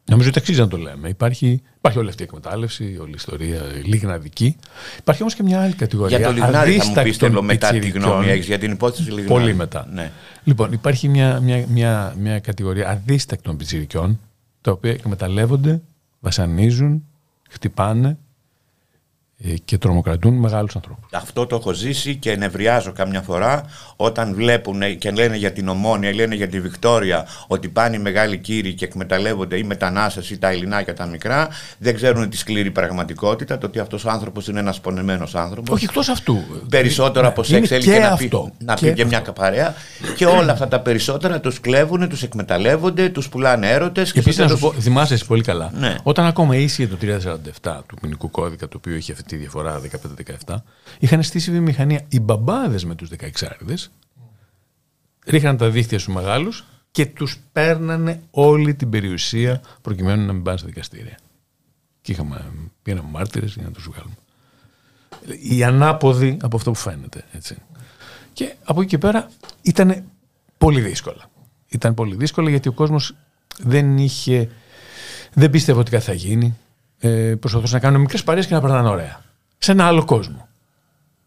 νομίζω ότι αξίζει να το λέμε. Υπάρχει, υπάρχει όλη αυτή η εκμετάλλευση, όλη η ιστορία λίγναδική. Υπάρχει όμως και μια άλλη κατηγορία. Για το Λιγνάδι θα μου πεις αδίστακτων το μετά τη πιτσιρικιών. γνώμη έχεις για την υπόθεση Λιγνάδι. Πολύ μετά. Ναι. Λοιπόν, υπάρχει μια, μια, μια, μια κατηγορία αδίστακτων πιτσιρικιών, τα οποία εκμεταλλεύονται, βασανίζουν, χτυπάνε ε, και τρομοκρατούν μεγάλους ανθρώπους. Αυτό το έχω ζήσει και νευριάζω καμιά φορά όταν βλέπουν και λένε για την Ομόνια, λένε για τη Βικτόρια ότι πάνε οι μεγάλοι κύριοι και εκμεταλλεύονται ή μετανάστες ή τα ελληνάκια τα μικρά. Δεν ξέρουν τη σκληρή πραγματικότητα, το ότι αυτός ο άνθρωπος είναι ένας πονεμένος άνθρωπος. Όχι εκτός αυτού. Περισσότερο Ναι, από είναι σεξ θέλει και, να, αυτό. πει, να πει και μια καπαρέα. και όλα αυτά τα περισσότερα τους κλέβουν, τους εκμεταλλεύονται, τους πουλάνε έρωτες. Και επίσης στο να σου τέλος- πω, θυμάσαι εσύ πολύ καλά. Ναι. Όταν ακόμα ίσχυε το 347 του ποινικού κώδικα, το οποίο είχε αυτή τη διαφορά 15-17, είχαν στήσει βιομηχανία οι μπαμπάδες με τους 16άριδε, ρίχναν τα δίχτυα στους μεγάλους και τους παίρνανε όλη την περιουσία προκειμένου να μην πάνε στα δικαστήρια. Και είχαμε, πήγαμε μάρτυρες για να τους βγάλουμε. Οι ανάποδοι από αυτό που φαίνεται. Έτσι. Και από εκεί και πέρα ήταν πολύ δύσκολα. Ήταν πολύ δύσκολα γιατί ο κόσμος δεν είχε, δεν πίστευε ότι κάτι θα γίνει. Ε, προσπαθούσε να κάνουν μικρές παρέες και να περνάνε ωραία. Σε ένα άλλο κόσμο.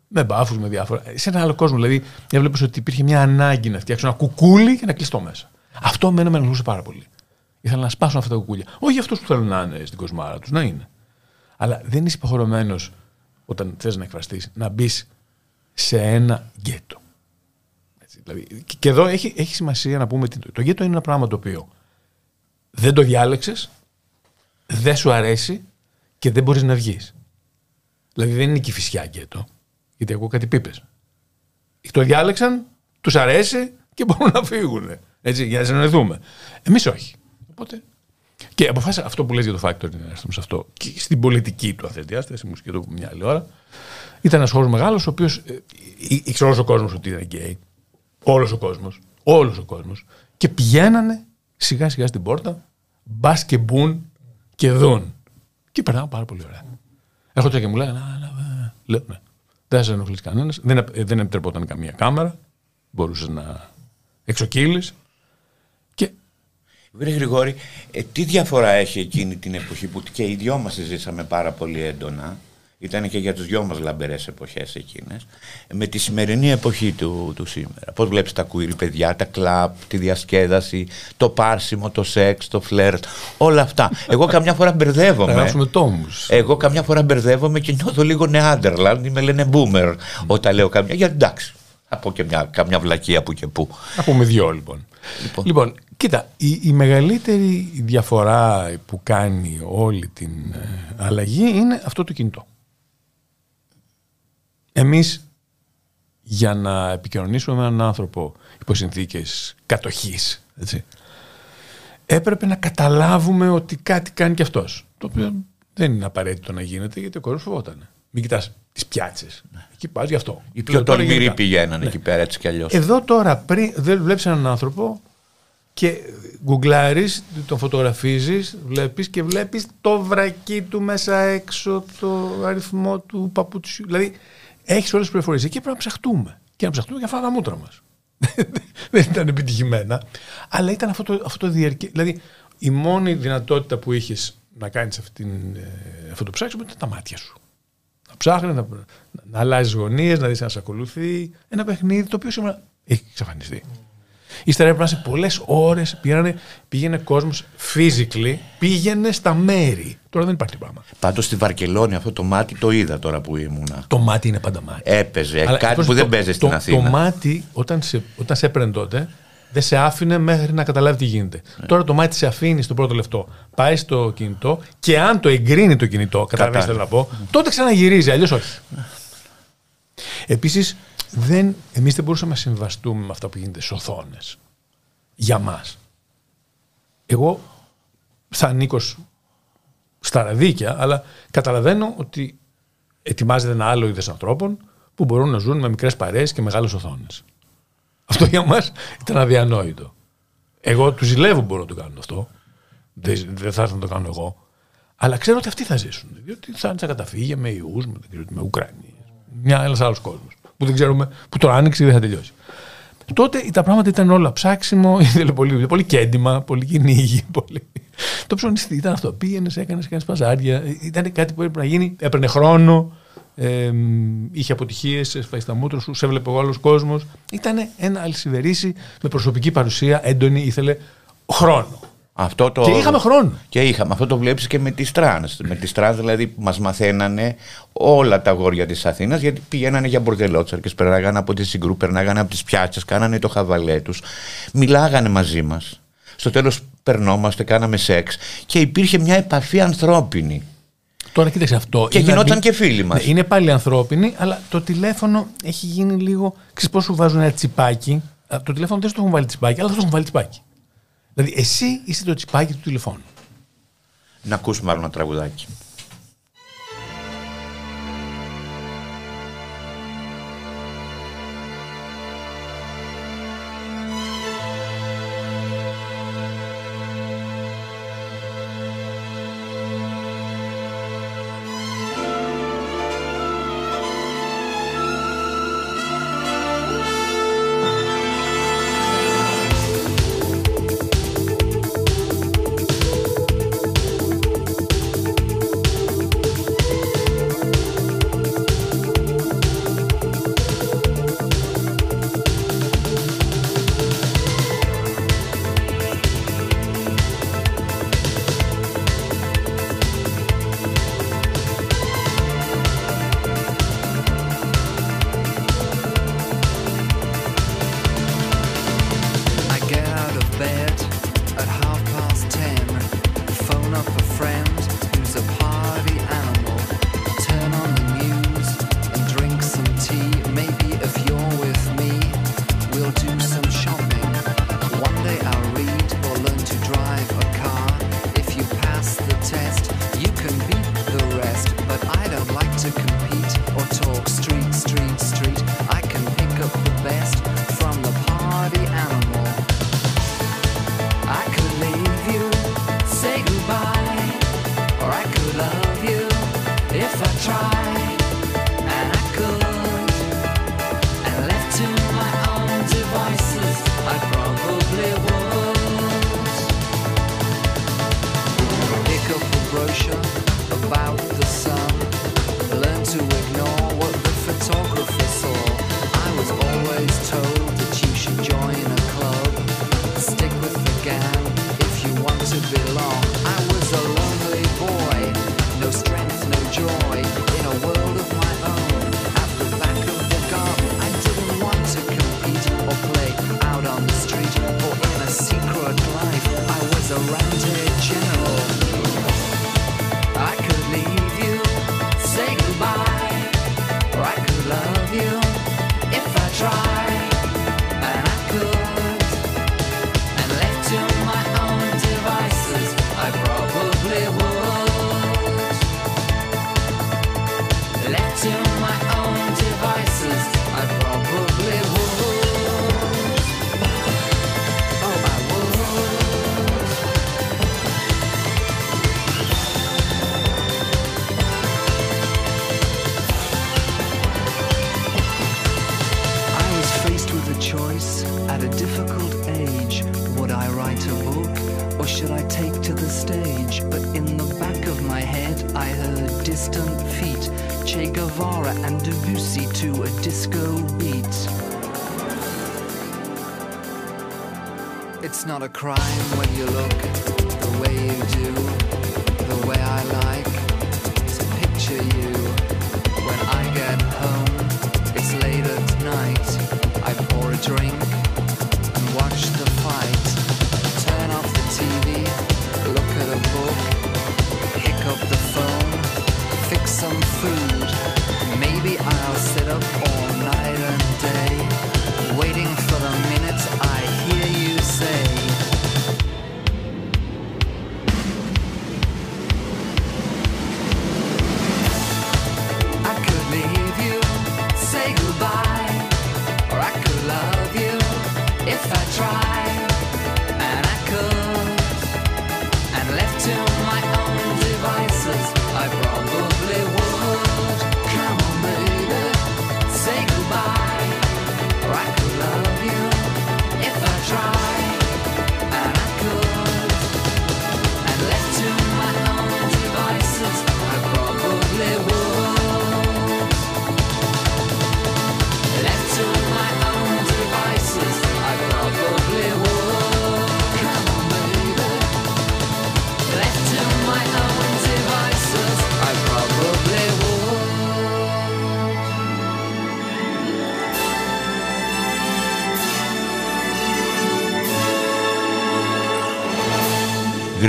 Με μπάφους, με διάφορα. Σε ένα άλλο κόσμο. Δηλαδή, έβλεπες ότι υπήρχε μια ανάγκη να φτιάξουν ένα κουκούλι και να κλειστώ μέσα. Αυτό μένα με ενοχλούσε πάρα πολύ. Ήθελα να σπάσουν αυτά τα κουκούλια. Όχι για αυτούς που θέλουν να είναι στην κοσμάρα τους, να είναι. Αλλά δεν είσαι υποχρεωμένος όταν θες να εκφραστείς να μπεις σε ένα γκέτο. Έτσι, Δηλαδή, και- και εδώ έχει, έχει σημασία να πούμε τι- το γέτο είναι ένα πράγμα το οποίο δεν το διάλεξες, δεν σου αρέσει και δεν μπορείς να βγεις. Δηλαδή δεν είναι κυφισιά γκέτο. Γιατί ακούω κάτι πίπες. Το διάλεξαν, τους αρέσει και μπορούν να φύγουν. Έτσι, για να συνεννοηθούμε. Εμείς όχι. Οπότε. Και αποφάσισα αυτό που λες για το factory να έρθουμε σε αυτό. Και στην πολιτική του, αν θες διάσταση, μου σκεφτώ μια άλλη ώρα. Ήταν ένας χώρος μεγάλος, ο οποίος ήξερε όλος ο κόσμος ότι ήταν γκέι. Όλος ο κόσμος. Όλος ο κόσμος. Και πηγαίνανε σιγά σιγά στην πόρτα, μπας και μπουν και δουν. Και περνάω πάρα πολύ ωραία. Έρχονταν και μου λέγανε, «Α, να, ε». λέω, ναι. Δεν σε ενοχλείς κανένας. Δεν, επ- ε, δεν επιτρεπόταν καμία κάμερα. Μπορούσες να εξοκύλεις. Και Βρε Γρηγόρη, ε, τι διαφορά έχει εκείνη την εποχή που και οι δυο μας ζήσαμε πάρα πολύ έντονα; Ήταν και για τους δυο μας λαμπερές εποχές εκείνες. Με τη σημερινή εποχή του, του σήμερα. Πώς βλέπεις τα κουίρι παιδιά, τα κλαπ, τη διασκέδαση, το πάρσιμο, το σεξ, το φλερτ, όλα αυτά. Εγώ καμιά φορά θα μπερδεύομαι. γράψουμε τόμους. Εγώ καμιά φορά μπερδεύομαι και νιώθω λίγο νεάντερλαντ ή με λένε boomer όταν λέω καμιά. Γιατί εντάξει, θα πω και μια, καμιά βλακεία που και που. Να πούμε δυο λοιπόν. Λοιπόν, κοίτα, η, η μεγαλύτερη διαφορά που κάνει όλη την ε, αλλαγή είναι αυτό το κινητό. Εμείς για να επικοινωνήσουμε με έναν άνθρωπο υπό συνθήκες κατοχής, έτσι, έπρεπε να καταλάβουμε ότι κάτι κάνει και αυτός. Το οποίο δεν είναι απαραίτητο να γίνεται γιατί ο κόσμος φοβόταν. Μην κοιτάς τις πιάτσες. Εκεί πας γι' αυτό. Οι πιο Λέω τώρα τολμηροί γενικά. πηγαίνανε εκεί πέρα έτσι κι αλλιώς. Εδώ τώρα πριν δεν βλέπεις έναν άνθρωπο και γκουγκλάρεις, τον φωτογραφίζεις, βλέπεις και βλέπεις το βρακί του μέσα έξω, το αριθμό του παπουτσιού. Δηλαδή έχεις όλες τις πληροφορίες. Εκεί πρέπει να ψαχτούμε. Και να ψαχτούμε για αυτά τα μούτρα μας. [laughs] δεν ήταν επιτυχημένα. Αλλά ήταν αυτό το, αυτό το διαρκέ. Δηλαδή η μόνη δυνατότητα που είχες να κάνεις αυτή την, ε, αυτό το ψάξιμο ήταν τα μάτια σου. Να ψάχνεις, να, να αλλάζεις γωνίες, να δεις αν σε ακολουθεί. Ένα παιχνίδι το οποίο σήμερα έχει εξαφανιστεί. Ύστερα έπρεπε να είσαι πολλές ώρες. Πήγαινε κόσμος physically, πήγαινε στα μέρη. Τώρα δεν υπάρχει πράγμα. Πάντως στη Βαρκελόνη αυτό το μάτι το είδα τώρα που ήμουνα. Το μάτι είναι πάντα μάτι. Έπαιζε Αλλά, Ε, κάτι πώς που το- δεν παίζει στην το, Αθήνα. Το μάτι, όταν σε, όταν σε έπαιρνε τότε, δεν σε άφηνε μέχρι να καταλάβει τι γίνεται. Ναι. Τώρα το μάτι σε αφήνει στο πρώτο λεπτό. Πάει στο κινητό και αν το εγκρίνει το κινητό, καταλαβαίνεις τι θέλω να πω, τότε ξαναγυρίζει, αλλιώς όχι. Επίσης, δεν, εμείς δεν μπορούσαμε να συμβαστούμε με αυτά που γίνεται στις οθόνες. Για μας. Εγώ θα ανήκω σ- στα ραδίκια, αλλά καταλαβαίνω ότι ετοιμάζεται ένα άλλο είδος ανθρώπων που μπορούν να ζουν με μικρές παρέες και μεγάλες οθόνες. Αυτό για μας ήταν αδιανόητο. Εγώ τους ζηλεύω που μπορώ να το κάνω αυτό. Δεν, δεν θα έρθω να το κάνω εγώ. Αλλά ξέρω ότι αυτοί θα ζήσουν. Διότι θα είναι στα καταφύγια με ιούς, με, δεν ξέρω τι, με Ουκρανίε. Μια ένας άλλος κόσμος. Που δεν ξέρουμε, που το άνοιξε και δεν θα τελειώσει. Τότε τα πράγματα ήταν όλα ψάξιμο, [laughs] ήθελε πολύ, πολύ κέντημα, πολύ κυνήγι. Πολύ... Το ψωνιστήρι ήταν αυτό. Πήγαινες, έκανες, έκανες παζάρια. Ήταν κάτι που έπρεπε να γίνει. Έπαιρνε χρόνο. Ε, είχε αποτυχίες, έσφαγε τα μούτρα σου, σε έβλεπε ο άλλος κόσμος. Ήταν ένα αλισβερίσι με προσωπική παρουσία έντονη, ήθελε χρόνο. Αυτό το... Και είχαμε χρόνο. Και είχαμε. Αυτό το βλέπεις και με τις τρανς. Με τις τρανς δηλαδή που μας μαθαίνανε όλα τα αγόρια της Αθήνας γιατί πηγαίνανε για μπουρδελότσαρκες, περνάγανε από τη Συγγρού, περνάγανε από τις πιάτσες, κάνανε το χαβαλέ τους. Μιλάγανε μαζί μας. Στο τέλος περνόμαστε, κάναμε σεξ και υπήρχε μια επαφή ανθρώπινη. Τώρα κοίταξε αυτό. Και είναι γινόταν αδι- και φίλοι μας. Ναι, είναι πάλι ανθρώπινη, αλλά το τηλέφωνο έχει γίνει λίγο. Ξέρεις πώς σου βάζουν ένα τσιπάκι; Α, Το τηλέφωνο δεν σου το έχουν βάλει τσιπάκι, αλλά θα σου έχουν βάλει τσιπάκι. Δηλαδή, εσύ είσαι το τσιπάκι του τηλεφώνου. Να ακούσουμε άλλο ένα τραγουδάκι. if I try.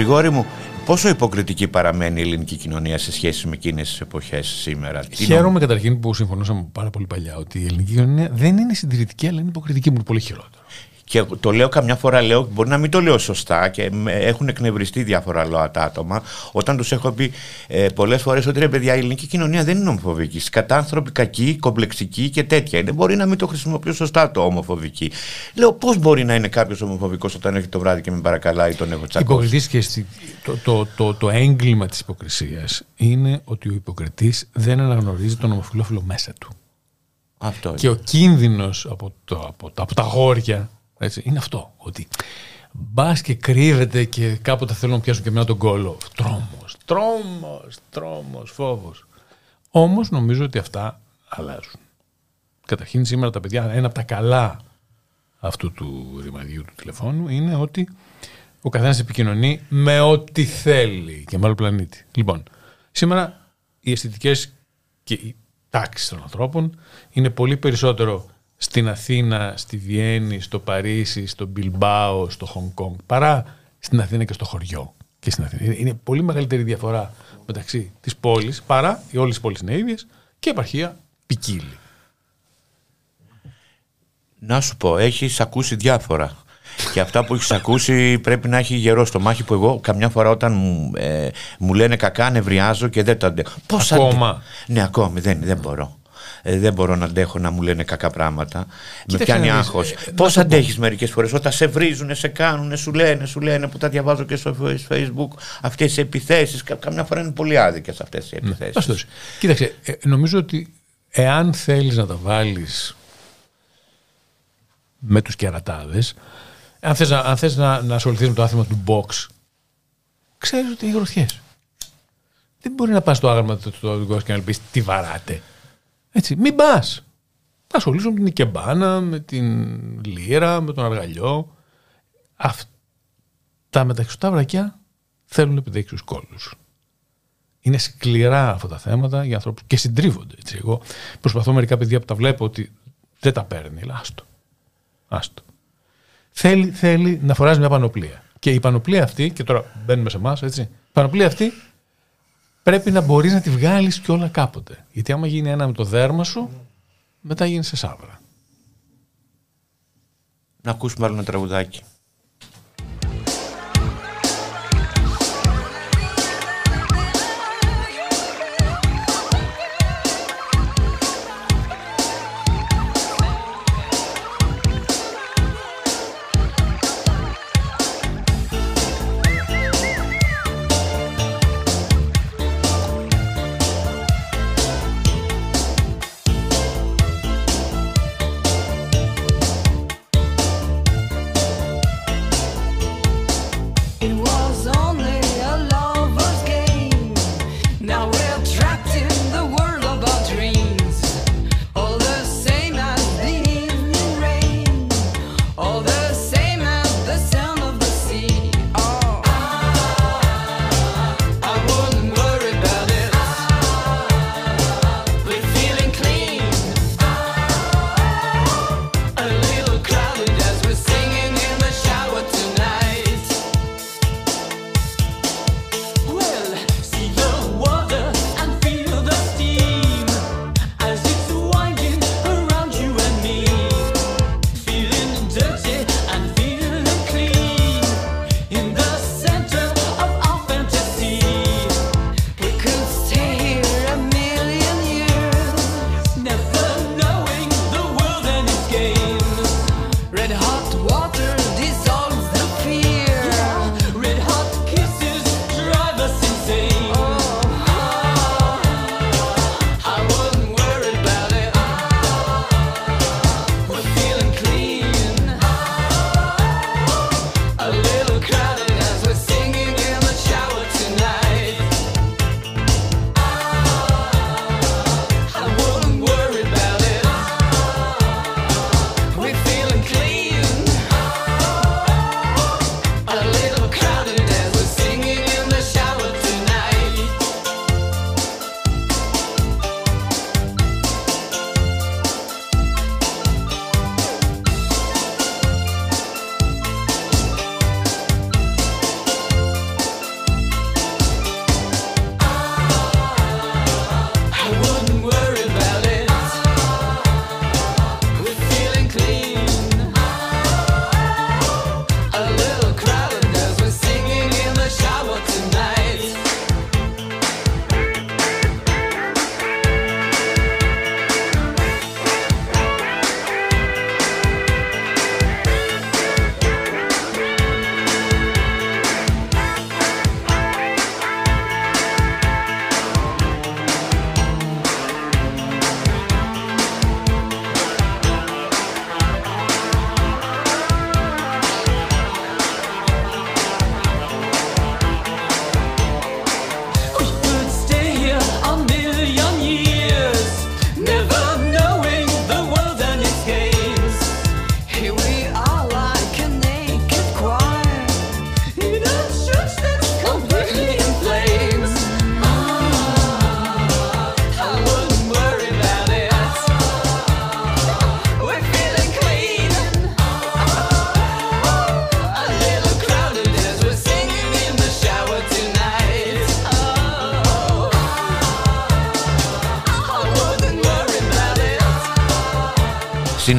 Γρηγόρη μου, πόσο υποκριτική παραμένει η ελληνική κοινωνία σε σχέση με εκείνες τις εποχές σήμερα; Τι Χαίρομαι καταρχήν που συμφωνούσαμε πάρα πολύ παλιά ότι η ελληνική κοινωνία δεν είναι συντηρητική, αλλά είναι υποκριτική μου είναι πολύ χειρότερο. Και το λέω καμιά φορά, λέω, μπορεί να μην το λέω σωστά και με- έχουν εκνευριστεί διάφορα ΛΟΑΤΑ άτομα. Όταν τους έχω πει ε, πολλές φορές ότι ρε παιδιά, η ελληνική κοινωνία δεν είναι ομοφοβική. Σκατάνθρωποι, κακοί, κομπλεξικοί και τέτοια είναι. Μπορεί να μην το χρησιμοποιώ σωστά το ομοφοβική. Λέω, πώς μπορεί να είναι κάποιος ομοφοβικός όταν έρχεται το βράδυ και με παρακαλάει τον έχω τσακώσει; Υποκριτής και στη- το, το, το, το έγκλημα της υποκρισίας είναι ότι ο υποκριτής δεν αναγνωρίζει τον ομοφυλόφιλο μέσα του. Αυτό Και ο κίνδυνος από, το, από, τα- από τα γόρια έτσι, είναι αυτό. Ότι μπας και κρύβεται και κάποτε θέλουν να πιάσουν και εμένα τον κόλλο. Τρόμος, τρόμος, τρόμος, φόβος. Όμως νομίζω ότι αυτά αλλάζουν. Καταρχήν σήμερα τα παιδιά, ένα από τα καλά αυτού του ρημαδιού του τηλεφώνου είναι ότι ο καθένας επικοινωνεί με ό,τι θέλει και με άλλο πλανήτη. Λοιπόν, σήμερα οι αισθητικές και οι τάξεις των ανθρώπων είναι πολύ περισσότερο στην Αθήνα, στη Βιέννη, στο Παρίσι, στο Μπιλμπάο, στο Χονγκ Κονγκ, παρά στην Αθήνα και στο χωριό. Και στην Αθήνα. Είναι- Είναι πολύ μεγαλύτερη διαφορά μεταξύ της πόλης, παρά οι όλες οι πόλεις είναι ίδιες και η επαρχία ποικίλει. Να σου πω, έχεις ακούσει διάφορα. Και αυτά που έχεις ακούσει πρέπει να έχει γερό στο μάχη που εγώ καμιά φορά όταν μου, ε, μου λένε κακά νευριάζω και δεν το αντέχω. Πώς Ακόμα; αντε- Ναι, ακόμη δεν, δεν μπορώ. Ε, δεν μπορώ να αντέχω να μου λένε κακά πράγματα. με Κοίταξε πιάνει να δεις, άγχο. ε, να Πώ σου πω. αντέχει μερικέ φορέ όταν σε βρίζουν, σε κάνουν, σου λένε, σου λένε που τα διαβάζω και στο Facebook αυτέ οι επιθέσει. Καμιά φορά είναι πολύ άδικε αυτέ οι επιθέσει. Ας δώσει. Κοίταξε, ε, νομίζω ότι εάν θέλεις να τα βάλεις με τους κερατάδες, αν θες, να, αν θες να, να ασχοληθείς με το άθλημα του box, ξέρεις ότι είναι γροθιές. Δεν μπορεί να πας στο άγαλμα του του του και να πεις τι βαράτε. Έτσι, μην πας. Θα ασχολήσουν με την Ικεμπάνα, με την Λύρα, με τον Αργαλιό. Αυτά με τα εξωτά βρακιά θέλουν επιδέξιους κόλλους. Είναι σκληρά αυτά τα θέματα για ανθρώπους και συντρίβονται. Έτσι. Εγώ προσπαθώ μερικά παιδιά που τα βλέπω ότι δεν τα παίρνει. αλλά Άστο. Άστο. Θέλει, θέλει να φοράς μια πανοπλία. Και η πανοπλία αυτή, και τώρα μπαίνουμε σε εμάς, έτσι. Η πανοπλία αυτή πρέπει να μπορείς να τη βγάλεις κιόλα κάποτε. Γιατί άμα γίνει ένα με το δέρμα σου, μετά γίνει σε σάβρα. Να ακούσουμε άλλο ένα τραγουδάκι.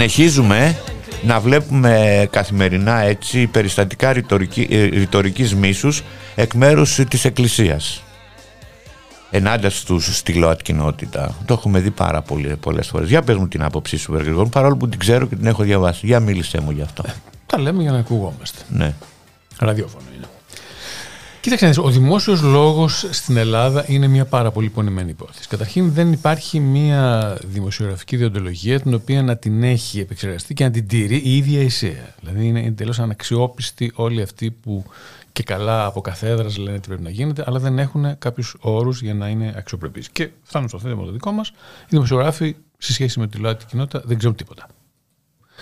Συνεχίζουμε να βλέπουμε καθημερινά έτσι περιστατικά ρητορική, ε, ρητορικής μίσους εκ μέρους της Εκκλησίας. Ενάντια στους στη ΛΟΑΤ κοινότητα. Το έχουμε δει πάρα πολύ, πολλές φορές. Για πες μου την άποψή σου, Βεργηγόν, παρόλο που την ξέρω και την έχω διαβάσει. Για μίλησέ μου γι' αυτό. Τα λέμε για να ακουγόμαστε. ναι. Ραδιόφωνο είναι. Κοίταξε, να δεις, ο δημόσιος λόγος στην Ελλάδα είναι μια πάρα πολύ πονημένη υπόθεση. Καταρχήν, δεν υπάρχει μια δημοσιογραφική διοντολογία την οποία να την έχει επεξεργαστεί και να την τηρεί η ίδια η ΣΥΑ. Δηλαδή, είναι εντελώς αναξιόπιστοι όλοι αυτοί που και καλά από καθέδρας λένε τι πρέπει να γίνεται, αλλά δεν έχουν κάποιους όρους για να είναι αξιοπρεπείς. Και φτάνουν στο θέμα το δικό μας, οι δημοσιογράφοι σε σχέση με τη ΛΟΑΤ κοινότητα δεν ξέρουν τίποτα.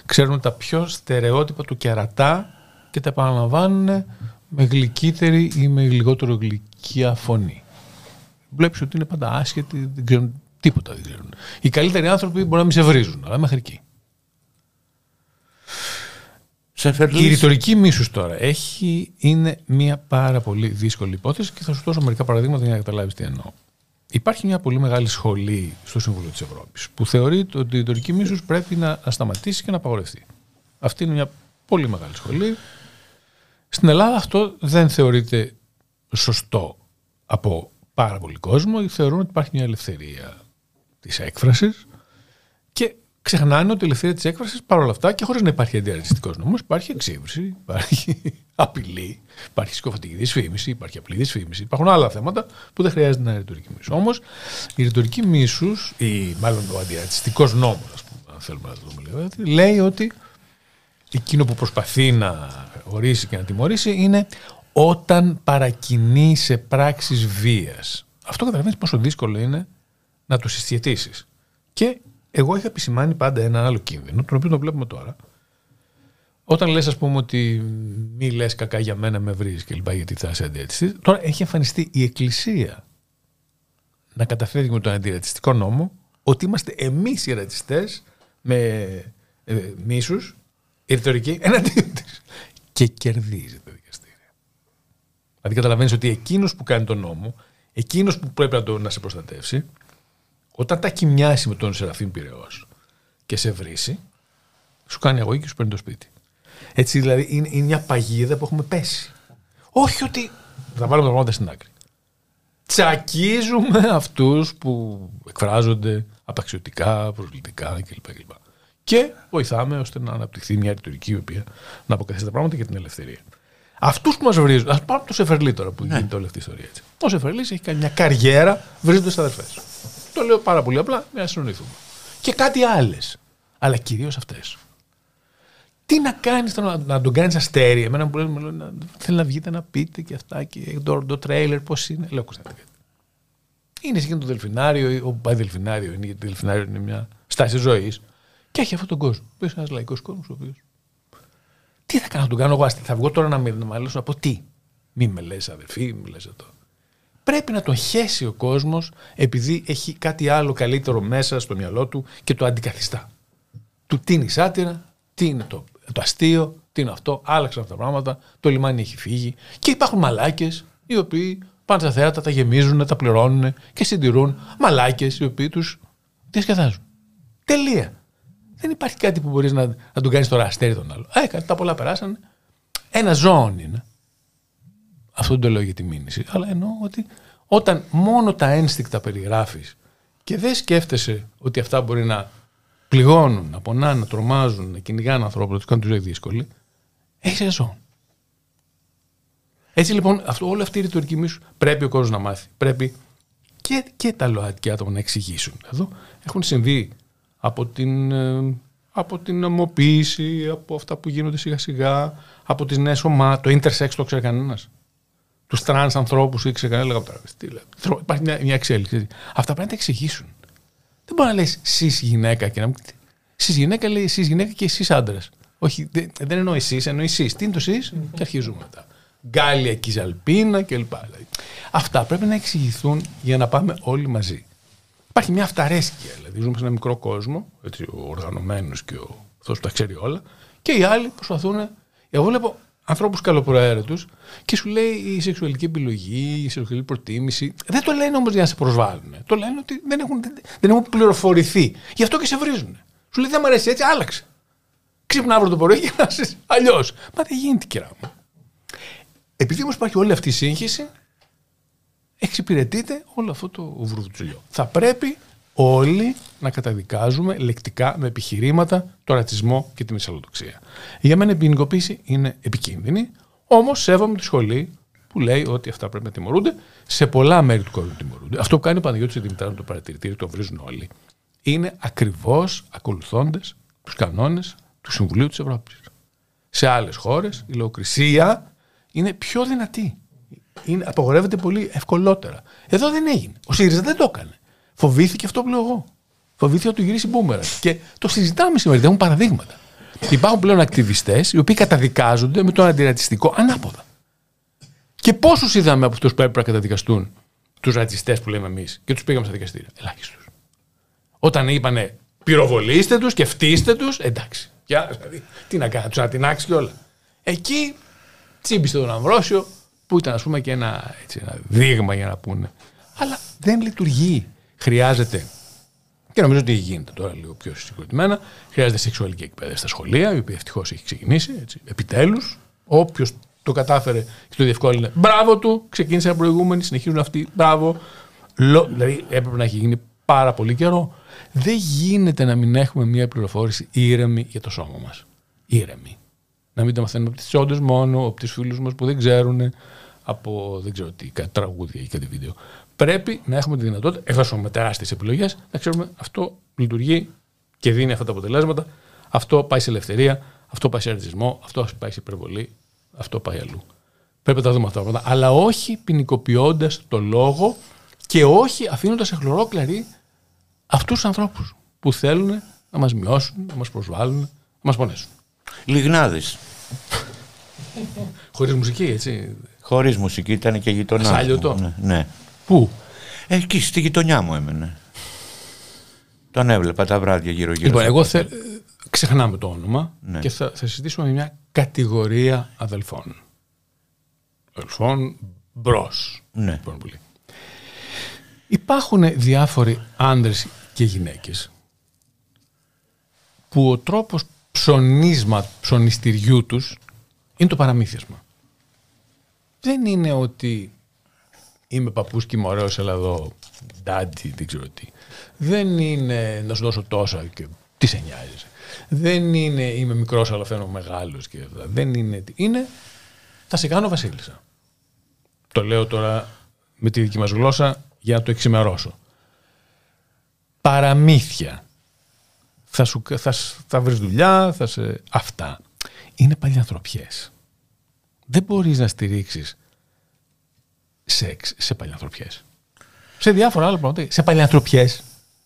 Ξέρουν τα πιο στερεότυπα του κερατά και τα επαναλαμβάνουν με γλυκύτερη ή με λιγότερο γλυκιά φωνή. Βλέπεις ότι είναι πάντα άσχετοι, δεν ξέρουν τίποτα. Δεν ξέρουν. Οι καλύτεροι άνθρωποι μπορεί να μην σε βρίζουν, αλλά μέχρι εκεί. Σε Η φερλής. ρητορική μίσους τώρα έχει, είναι μια πάρα πολύ δύσκολη υπόθεση και θα σου δώσω μερικά παραδείγματα για να καταλάβεις τι εννοώ. Υπάρχει μια πολύ μεγάλη σχολή στο Σύμβουλο της Ευρώπης που θεωρεί ότι η ρητορική μίσους πρέπει να, να σταματήσει και να απαγορευτεί. Αυτή είναι μια Πολύ μεγάλη σχολή. Στην Ελλάδα αυτό δεν θεωρείται σωστό από πάρα πολύ κόσμο. γιατί Θεωρούν ότι υπάρχει μια ελευθερία της έκφρασης και ξεχνάνε ότι η ελευθερία της έκφρασης παρόλα αυτά και χωρίς να υπάρχει αντιρατσιστικός νόμος υπάρχει εξύβριση, υπάρχει [laughs] απειλή, υπάρχει συκοφαντική δυσφήμιση, υπάρχει απλή δυσφήμιση. Υπάρχουν άλλα θέματα που δεν χρειάζεται να είναι ρητορική μίσου. Όμως η ρητορική μίσους ή μάλλον ο αντιρατσιστικός νόμος ας πούμε, αν θέλουμε να το δούμε λίγο, έτσι, λέει ότι εκείνο που προσπαθεί να ορίσει και να τιμωρήσει είναι όταν παρακινεί σε πράξεις βίας. Αυτό καταλαβαίνεις πόσο δύσκολο είναι να το συσχετήσεις. Και εγώ είχα επισημάνει πάντα ένα άλλο κίνδυνο, τον οποίο το βλέπουμε τώρα. Όταν λες ας πούμε ότι μη λες κακά για μένα με βρίζεις και λοιπά γιατί θα είσαι αντιρατσιστής, τώρα έχει εμφανιστεί η Εκκλησία να καταφέρει με τον αντιρατσιστικό νόμο ότι είμαστε εμείς οι ρατσιστές με ε, μίσους, η ρητορική εναντίον της. Και κερδίζει το δικαστήριο. Δηλαδή καταλαβαίνεις ότι εκείνος που κάνει τον νόμο, εκείνος που πρέπει να, το, να σε προστατεύσει, όταν τα κοιμιάσει με τον Σεραφείμ Πυραιός και σε βρίσει, σου κάνει αγωγή και σου παίρνει το σπίτι. Έτσι δηλαδή είναι, είναι μια παγίδα που έχουμε πέσει. Όχι ότι θα βάλουμε τα πράγματα στην άκρη. Τσακίζουμε αυτούς που εκφράζονται απαξιωτικά, προσβλητικά κλπ. κλπ. Και βοηθάμε ώστε να αναπτυχθεί μια ρητορική η οποία να αποκαθίσει τα πράγματα και την ελευθερία. Αυτούς που μας βρίζουν, ας πάμε το Σεφερλί τώρα που γίνεται όλη αυτή η ιστορία έτσι. Ο Σεφερλί έχει κάνει μια καριέρα βρίζοντας αδερφές. Το λέω πάρα πολύ απλά για να συνοηθούμε. Και κάτι άλλες. Αλλά κυρίως αυτές. Τι να κάνεις, να, να τον κάνεις αστέρι. Εμένα που λένε, μου λένε, να- θέλει να βγείτε να πείτε και αυτά και το, το τρέιλερ πώς είναι. Λέω, ακούστε να δείτε. Είναι σε το δελφινάριο, ή όπου πάει δελφινάριο, είναι, γιατί το δελφινάριο είναι μια στάση ζωής. Και έχει αυτόν τον κόσμο. Που είναι ένας λαϊκός κόσμος, ο οποίο. Τι θα κάνω, να τον κάνω εγώ αστέρι. Θα βγω τώρα να με να μιλήσω από τι. Μη με λες, αδερφή, μη με λες αυτό. Πρέπει να τον χέσει ο κόσμος επειδή έχει κάτι άλλο καλύτερο μέσα στο μυαλό του και το αντικαθιστά. Του τι είναι η σάτυρα, τι είναι το, το αστείο, τι είναι αυτό, άλλαξαν αυτά τα πράγματα, το λιμάνι έχει φύγει. Και υπάρχουν μαλάκες οι οποίοι πάνε στα θέατα, τα γεμίζουν, τα πληρώνουν και συντηρούν μαλάκες οι οποίοι τους διασκεδάζουν. Τελεία. Δεν υπάρχει κάτι που μπορείς να, να τον κάνεις τώρα αστέρι τον άλλο. Ε, κάτι τα πολλά περάσανε. Ένα ζώον είναι. Αυτό δεν το λέω για τη μήνυση. Αλλά εννοώ ότι όταν μόνο τα ένστικτα περιγράφεις και δεν σκέφτεσαι ότι αυτά μπορεί να πληγώνουν, να πονάνε, να τρομάζουν, να κυνηγάνε ανθρώπους, να τους κάνουν τη ζωή δύσκολη, έχεις ένα ζώο. Έτσι λοιπόν, αυτό, όλη αυτή η ρητορική μίσου πρέπει ο κόσμος να μάθει. Πρέπει και, και τα ΛΟΑΤΚΙ άτομα να εξηγήσουν. Εδώ έχουν συμβεί από την, ε, από την νομοποίηση, από αυτά που γίνονται σιγά σιγά, από τις νέες ομάδες, το intersex το ξέρει κανένας. Τους τρανς ανθρώπους ήξερε κανένα, έλεγα τώρα. τι λέω. Θρο- Υπάρχει μια, μια εξέλιξη. Αυτά πρέπει να τα εξηγήσουν. Δεν μπορεί να λες cis γυναίκα και να μου Cis γυναίκα λέει cis γυναίκα και cis άντρας. Όχι, δεν, δεν εννοεί σεις, εννοεί cis. Τι είναι το cis και αρχίζουμε μετά. Γκάλια, Κιζαλπίνα κλπ. Δηλαδή. Αυτά πρέπει να εξηγηθούν για να πάμε όλοι μαζί. Υπάρχει μια αυταρέσκεια. Δηλαδή, ζούμε σε ένα μικρό κόσμο, έτσι, ο οργανωμένος και ο αυτό που τα ξέρει όλα, και οι άλλοι προσπαθούν. Εγώ βλέπω ανθρώπους καλοπροαίρετους και σου λέει η σεξουαλική επιλογή, η σεξουαλική προτίμηση. Δεν το λένε όμως για να σε προσβάλλουν. Το λένε ότι δεν έχουν, δεν έχουν πληροφορηθεί. Γι' αυτό και σε βρίζουν. Σου λέει δεν μου αρέσει έτσι, άλλαξε. Ξύπνα αύριο το πρωί και να είσαι αλλιώς. Μα δεν γίνεται, κυρά μου. Επειδή όμως υπάρχει όλη αυτή η σύγχυση, εξυπηρετείται όλο αυτό το βουρβουτσουλιό. Θα πρέπει όλοι να καταδικάζουμε λεκτικά με επιχειρήματα το ρατσισμό και τη μυσαλλοδοξία. Για μένα η ποινικοποίηση είναι επικίνδυνη, όμως σέβομαι τη σχολή που λέει ότι αυτά πρέπει να τιμωρούνται. Σε πολλά μέρη του κόσμου τιμωρούνται. Αυτό που κάνει ο Παναγιώτης Δημητράνου το παρατηρητήριο, το βρίζουν όλοι, είναι ακριβώς ακολουθώντε τους κανόνες του Συμβουλίου της Ευρώπης. Σε άλλες χώρες η λογοκρισία είναι πιο δυνατή. Είναι, απαγορεύεται πολύ ευκολότερα. Εδώ δεν έγινε. Ο ΣΥΡΙΖΑ δεν το έκανε. Φοβήθηκε αυτό που λέω εγώ. Φοβήθηκε ότι του γυρίσει μπούμερα. Και το συζητάμε σήμερα, έχουν παραδείγματα. Υπάρχουν πλέον ακτιβιστές οι οποίοι καταδικάζονται με τον αντιρατσιστικό ανάποδα. Και πόσους είδαμε από αυτούς που έπρεπε να καταδικαστούν, τους ρατσιστές που λέμε εμείς, και τους πήγαμε στα δικαστήρια. Ελάχιστους. Όταν είπανε πυροβολήστε τους και φτύστε τους, εντάξει. Για, δηλαδή, τι να κάνει, τους ανατινάξει και όλα. Εκεί τσίμπησε τον Αμβρόσιο, που ήταν ας πούμε και ένα, έτσι, ένα δείγμα για να πούνε. Αλλά δεν λειτουργεί. Χρειάζεται Και νομίζω ότι γίνεται τώρα λίγο πιο συγκροτημένα. Χρειάζεται σεξουαλική εκπαίδευση στα σχολεία, η οποία ευτυχώς έχει ξεκινήσει. Επιτέλους, όποιος το κατάφερε και το διευκόλυνε, μπράβο του. Ξεκίνησαν προηγούμενοι, συνεχίζουν αυτοί, μπράβο. Λο- δηλαδή έπρεπε να έχει γίνει πάρα πολύ καιρό. Δεν γίνεται να μην έχουμε μια πληροφόρηση ήρεμη για το σώμα μας. Ήρεμη. Να μην τα μαθαίνουμε από τις όντε μόνο, από τους φίλους μας που δεν ξέρουν, από δεν ξέρω τι, κάτι τραγούδια ή κάτι βίντεο. Πρέπει να έχουμε τη δυνατότητα, εφόσον έχουμε τεράστιες επιλογές, να ξέρουμε αυτό λειτουργεί και δίνει αυτά τα αποτελέσματα. Αυτό πάει σε ελευθερία, αυτό πάει σε αρτισμό, αυτό πάει σε υπερβολή, αυτό πάει αλλού. Πρέπει να τα δούμε αυτά τα πράγματα. Αλλά όχι ποινικοποιώντας το λόγο και όχι αφήνοντας σε χλωρό κλαρί αυτούς τους ανθρώπους που θέλουν να μας μειώσουν, να μας προσβάλλουν, να μας πονέσουν. Λιγνάδης. Χωρίς μουσική, έτσι. Χωρίς μουσική ήταν και γειτονά. Σάλιο το. Ναι, ναι. Πού; Εκεί στη γειτονιά μου έμενε. Τον έβλεπα τα βράδια γύρω-γύρω. Λοιπόν, στο εγώ καφέ. θε... ξεχνάμε το όνομα Ναι. και θα, θα συζητήσουμε μια κατηγορία αδελφών. Αδελφών μπρος. Ναι. πολύ. Υπάρχουν διάφοροι άνδρες και γυναίκες που ο τρόπος ψωνίσμα, ψωνιστηριού τους είναι το παραμύθισμα. Δεν είναι ότι είμαι παππούς και είμαι ωραίος, έλα εδώ, ντάντι, δεν ξέρω τι. Δεν είναι να σου δώσω τόσα και τι σε νοιάζει. Δεν είναι είμαι μικρός αλλά φαίνομαι μεγάλος και αυτά. Δεν είναι, τι. είναι θα σε κάνω βασίλισσα. Το λέω τώρα με τη δική μας γλώσσα για να το εξημερώσω. Παραμύθια. Θα, σου, θα, σ- θα βρεις δουλειά, θα σε... Αυτά είναι παλιανθρωπιές. Δεν μπορείς να στηρίξεις σεξ σε παλιανθρωπιές. Σε διάφορα άλλα πράγματα. Σε παλιανθρωπιές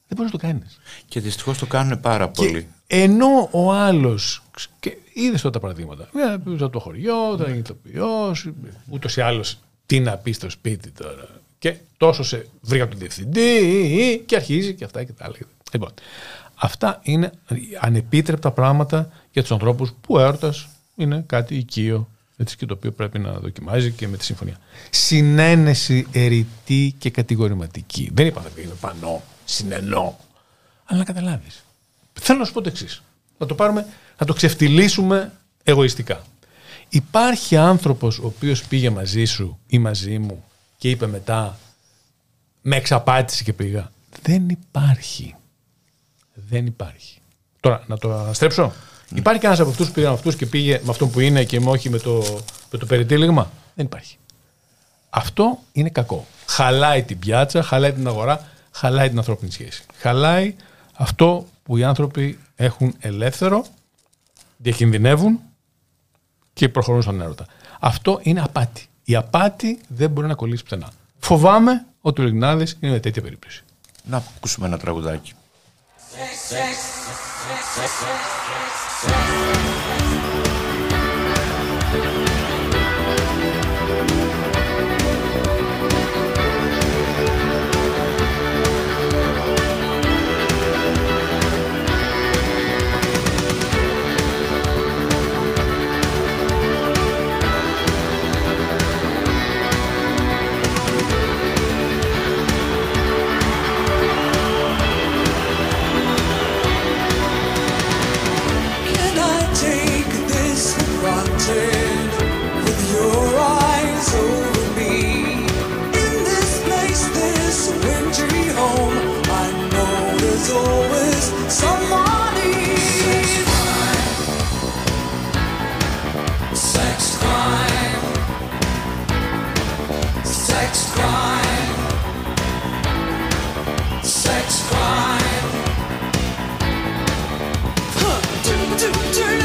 δεν μπορείς να το κάνεις. Και δυστυχώς το κάνουν πάρα πολύ. Και ενώ ο άλλος. Και είδες τώρα τα παραδείγματα. Μια πήγε από το χωριό, ήταν ηθοποιός, ούτως ή άλλως τι να πεις στο σπίτι τώρα. Και τόσο σε βρήκα τον διευθυντή και αρχίζει και αυτά και τα άλλα. Λοιπόν, αυτά είναι ανεπίτρεπτα πράγματα για τους ανθρώπους που έρωτας είναι κάτι οικείο έτσι, και το οποίο πρέπει να δοκιμάζει και με τη συμφωνία. Συνένεση ερητή και κατηγορηματική. Δεν είπα να είμαι πανώ, συνενώ. Αλλά να καταλάβεις. Θέλω να σου πω το εξής. Να το πάρουμε, να το ξεφτυλίσουμε εγωιστικά. Υπάρχει άνθρωπος ο οποίος πήγε μαζί σου ή μαζί μου και είπε μετά με εξαπάτηση και πήγα. Δεν υπάρχει. Δεν υπάρχει. Τώρα, να το αναστρέψω. Υπάρχει κανένας από αυτούς που πήγαν με αυτούς και πήγε με αυτό που είναι και με όχι με το, με το περιτύλιγμα; Δεν υπάρχει. Αυτό είναι κακό. Χαλάει την πιάτσα, χαλάει την αγορά, χαλάει την ανθρώπινη σχέση. Χαλάει αυτό που οι άνθρωποι έχουν ελεύθερο, διακινδυνεύουν και προχωρούν στον έρωτα. Αυτό είναι απάτη. Η απάτη δεν μπορεί να κολλήσει πουθενά. Φοβάμαι ότι ο Λιγνάδης είναι με τέτοια περίπτωση. Να ακούσουμε ένα τραγουδάκι. Can I success. sex crime. Huh.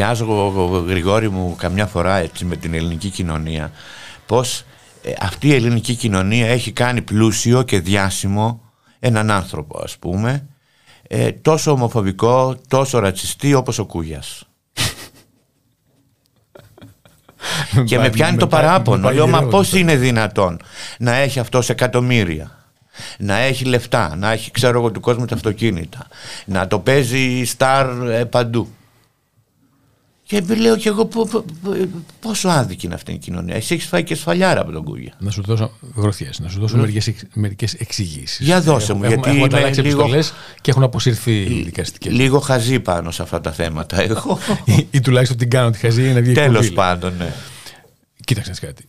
Νευριάζω εγώ, εγώ, Γρηγόρη μου καμιά φορά έτσι με την ελληνική κοινωνία πως ε, αυτή η ελληνική κοινωνία έχει κάνει πλούσιο και διάσημο έναν άνθρωπο ας πούμε ε, τόσο ομοφοβικό, τόσο ρατσιστή όπως ο Κούγιας. και με πιάνει το παράπονο. Λέω, μα πώς είναι δυνατόν να έχει αυτός εκατομμύρια, να έχει λεφτά, να έχει ξέρω εγώ του κόσμου τα αυτοκίνητα, να το παίζει στάρ ε, παντού. Και λέω κι εγώ πο- πο- πο- πόσο άδικη είναι αυτή η κοινωνία. Εσύ έχεις φάει και σφαλιάρα από τον Κούγια. Να σου δώσω γροθιές, να σου δώσω μερικές, εξ- μερικές εξηγήσεις. Για δώσε μου, Έχουμε- γιατί έχουμε είμαι ανταλλάξει λίγο- επιστολές και έχουν αποσυρθεί οι δικαστικές. Λίγο χαζή πάνω σε αυτά τα θέματα. Εγώ. [laughs] ή, ή τουλάχιστον την κάνω τη χαζή για να βγει Τέλος εκπομπή. πάντων, ναι. Κοίταξε να δεις κάτι.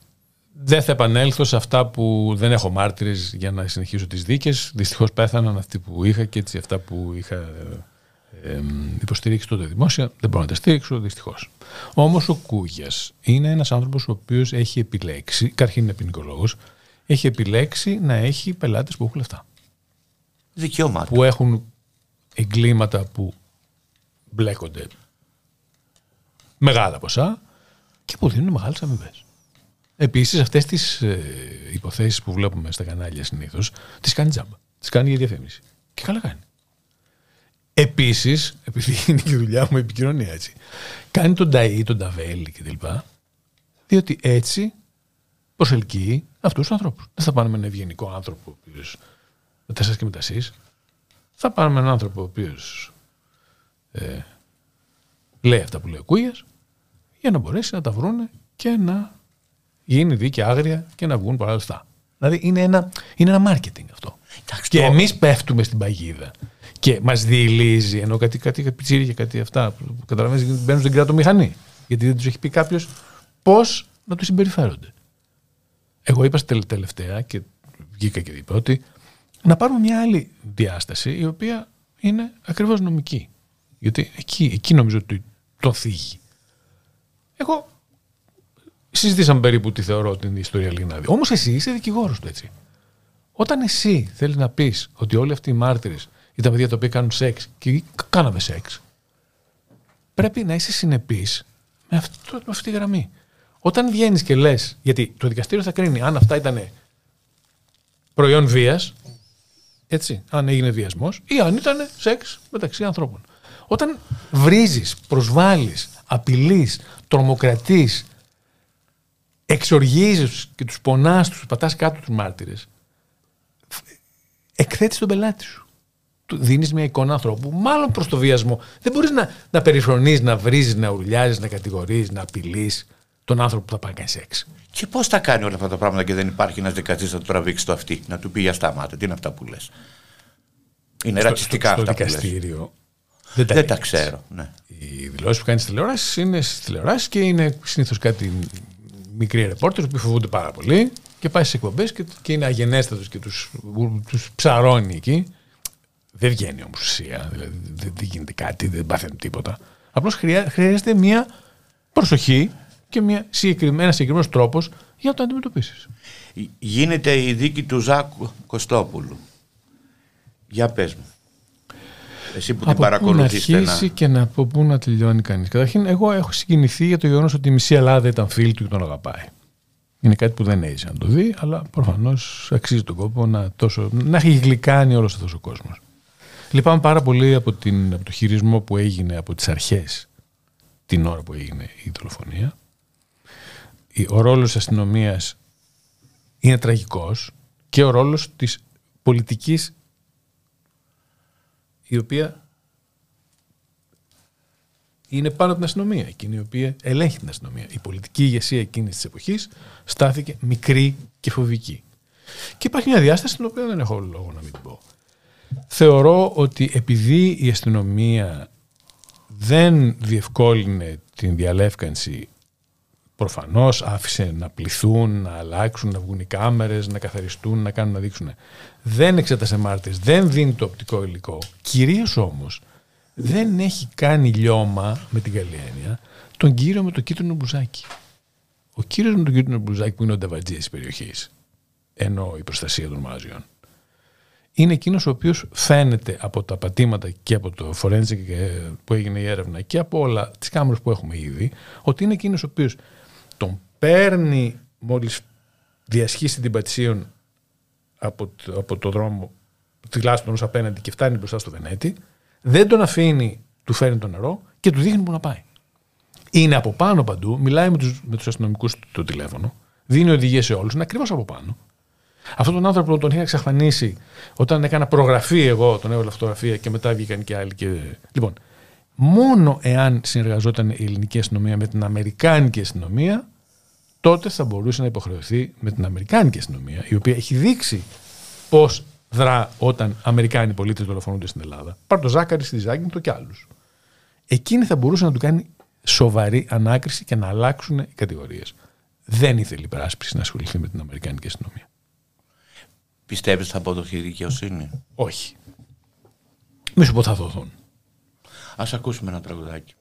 Δεν θα επανέλθω σε αυτά που δεν έχω μάρτυρες για να συνεχίσω τις δίκες. Δυστυχώς πέθαναν αυτοί που είχα και έτσι αυτά που είχα ε, ε, υποστηρίξει τότε δημόσια. Δεν μπορώ να τα στήριξω, δυστυχώς. Όμως ο Κούγιας είναι ένας άνθρωπος ο οποίος έχει επιλέξει, καταρχήν είναι ποινικολόγος, έχει επιλέξει να έχει πελάτες που έχουν λεφτά. Δικαίωμά του. Που έχουν εγκλήματα που μπλέκονται μεγάλα ποσά και που δίνουν μεγάλες αμοιβές. Επίσης, αυτές τις ε, υποθέσεις που βλέπουμε στα κανάλια συνήθως, τις κάνει τζάμπα. Τις κάνει για διαφήμιση. Και καλά κάνει. Επίσης, επειδή είναι και η δουλειά μου η επικοινωνία έτσι, κάνει τον Ταΐ, τον Ταβέλη κτλ. Διότι έτσι προσελκύει αυτούς τους ανθρώπους. Δεν θα πάνε με έναν ευγενικό άνθρωπο, ο οποίος με τα σας και με τα εσείς. Θα πάνε με έναν άνθρωπο ο οποίος ε, λέει αυτά που λέει ο Κούγιας για να μπορέσει να τα βρούνε και να γίνει δίκαια άγρια και να βγουν πολλά λεφτά. Δηλαδή είναι ένα, είναι ένα marketing αυτό. Εντάξει, και το- εμείς πέφτουμε στην παγίδα. Και μας διηλίζει ενώ κάτι, κάτι, κάτι πιτσίρια και κάτι αυτά που καταλαβαίνει μπαίνουν στην κράτομηχανή. Γιατί δεν τους έχει πει κάποιος πώς να τους συμπεριφέρονται. Εγώ είπα στη τελε- τελευταία και βγήκα και είπα ότι να πάρουμε μια άλλη διάσταση η οποία είναι ακριβώς νομική. Γιατί εκεί, εκεί νομίζω ότι το θίγει. Εγώ συζητήσαμε περίπου τι θεωρώ την ιστορία Λιγνάδη. Όμως εσύ είσαι δικηγόρος του έτσι. Όταν εσύ θέλεις να πεις ότι όλοι αυτοί οι μάρτυρες ήταν παιδιά τα οποία κάνουν σεξ και κάναμε σεξ, πρέπει να είσαι συνεπής με, αυτό, με αυτή τη γραμμή. Όταν βγαίνεις και λες, γιατί το δικαστήριο θα κρίνει αν αυτά ήταν προϊόν βίας, έτσι, αν έγινε βιασμός ή αν ήταν σεξ μεταξύ ανθρώπων. Όταν βρίζεις, προσβάλλεις, απειλείς, τρομοκρατείς, εξοργίζεις και τους πονάς, τους πατάς κάτω τους μάρτυρες, εκθέτεις τον πελάτη σου. Του δίνεις μια εικόνα ανθρώπου, μάλλον προς το βιασμό. Δεν μπορείς να, να περιφρονείς, να βρίζεις, να ουρλιάζεις, να κατηγορείς, να απειλείς τον άνθρωπο που θα πάει να κάνει σεξ. Και πώς τα κάνει όλα αυτά τα πράγματα και δεν υπάρχει ένας δικαστής να του τραβήξει το αυτή, να του πει για σταμάτα. Τι είναι αυτά που λες. Είναι ρατσιστικά στο, αυτά στο που λες. δικαστήριο. Δεν τα, Δεν τα λες. ξέρω. Ναι. Οι δηλώσεις που κάνεις στις τηλεοράσεις είναι στις τηλεοράσεις και είναι συνήθως κάτι μικροί ρεπόρτερς που φοβούνται πάρα πολύ και πάει στις εκπομπές και, και είναι αγενέστατος και τους τους ψαρώνει εκεί. Δεν βγαίνει όμως ουσία. Δηλαδή δεν, δεν γίνεται κάτι, δεν πάθαινε τίποτα. Απλώς χρειάζεται μια προσοχή και μια συγκεκριμένα συγκεκριμένος τρόπος για να το αντιμετωπίσεις. Γίνεται η δίκη του Ζάκου Κωστόπουλου. Για πες μου. Εσύ που την Από πού να παρακολουθείς στενά. αρχίσει και να από πού να τελειώνει κανείς. Καταρχήν, εγώ έχω συγκινηθεί για το γεγονός ότι η μισή Ελλάδα ήταν φίλη του και τον αγαπάει. Είναι κάτι που δεν έζησε να το δει, αλλά προφανώς αξίζει τον κόπο να, τόσο, να έχει γλυκάνει όλος αυτός ο κόσμος. Λυπάμαι πάρα πολύ από, την, από το χειρισμό που έγινε από τις αρχές την ώρα που έγινε η δολοφονία. Η- Ο ρόλος της αστυνομίας είναι τραγικός και ο ρόλος της πολιτικής η οποία είναι πάνω από την αστυνομία, εκείνη η οποία ελέγχει την αστυνομία. Η πολιτική ηγεσία εκείνης της εποχής στάθηκε μικρή και φοβική. Και υπάρχει μια διάσταση την οποία δεν έχω λόγο να μην την πω. Θεωρώ ότι επειδή η αστυνομία δεν διευκόλυνε την διαλεύκανση προφανώς άφησε να πληθούν, να αλλάξουν, να βγουν οι κάμερες, να καθαριστούν, να κάνουν να δείξουν. Δεν εξέτασε μάρτυρες, δεν δίνει το οπτικό υλικό. Κυρίως όμως δεν έχει κάνει λιώμα με την καλή έννοια τον κύριο με το κίτρινο μπουζάκι. Ο κύριος με το κίτρινο μπουζάκι που είναι ο νταβατζής της περιοχής, ενώ η προστασία των μάζιων, είναι εκείνος ο οποίος φαίνεται από τα πατήματα και από το forensic ε, που έγινε η έρευνα και από όλα τις κάμερες που έχουμε ήδη, ότι είναι εκείνος ο οποίος τον παίρνει μόλις διασχίσει την Πατησίων από, το- από το δρόμο τουλάχιστον ως απέναντι και φτάνει μπροστά στο Βενέτη, δεν τον αφήνει, του φέρνει το νερό και του δείχνει που να πάει. Είναι από πάνω παντού, μιλάει με τους, με τους αστυνομικούς στο τηλέφωνο, δίνει οδηγίες σε όλους, είναι ακριβώς από πάνω. Αυτόν τον άνθρωπο τον είχα εξαφανίσει όταν έκανα προγραφή εγώ, τον έβαλα φωτογραφία και μετά βγήκαν και άλλοι. Και... Λοιπόν, μόνο εάν συνεργαζόταν η ελληνική αστυνομία με την αμερικάνικη αστυνομία, τότε θα μπορούσε να υποχρεωθεί με την αμερικάνικη αστυνομία, η οποία έχει δείξει πώς δρά όταν Αμερικάνοι πολίτες δολοφονούνται στην Ελλάδα. Πάρ το Ζάκαρη στη Ζάκυνθο και άλλους. Εκείνη θα μπορούσε να του κάνει σοβαρή ανάκριση και να αλλάξουν οι κατηγορίες. Δεν ήθελε η υπεράσπιση να ασχοληθεί με την Αμερικάνικη αστυνομία. Πιστεύεις θα αποδοθεί η δικαιοσύνη; Όχι. Μη σου πω θα δοθούν. Ας ακούσουμε ένα τραγουδάκι.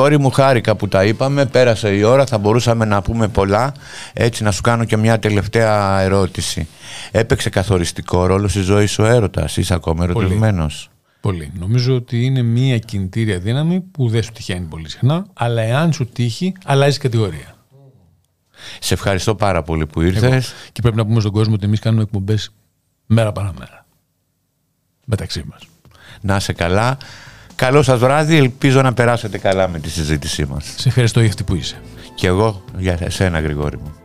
Γρηγόρη μου χάρηκα που τα είπαμε, πέρασε η ώρα, θα μπορούσαμε να πούμε πολλά. Έτσι να σου κάνω και μια τελευταία ερώτηση. Έπαιξε καθοριστικό ρόλο στη ζωή σου έρωτας, είσαι ακόμα ερωτευμένος; Πολύ. Νομίζω ότι είναι μια κινητήρια δύναμη που δεν σου τυχαίνει πολύ συχνά, αλλά εάν σου τύχει, αλλάζει κατηγορία. Σε ευχαριστώ πάρα πολύ που Εγώ. ήρθες. Και πρέπει να πούμε στον κόσμο ότι εμείς κάνουμε εκπομπές μέρα παραμέρα. Μεταξύ μας. Να είσαι καλά. Καλό σας βράδυ, ελπίζω να περάσετε καλά με τη συζήτησή μας. Σε ευχαριστώ για αυτή που είσαι. Και εγώ για εσένα Γρηγόρη μου.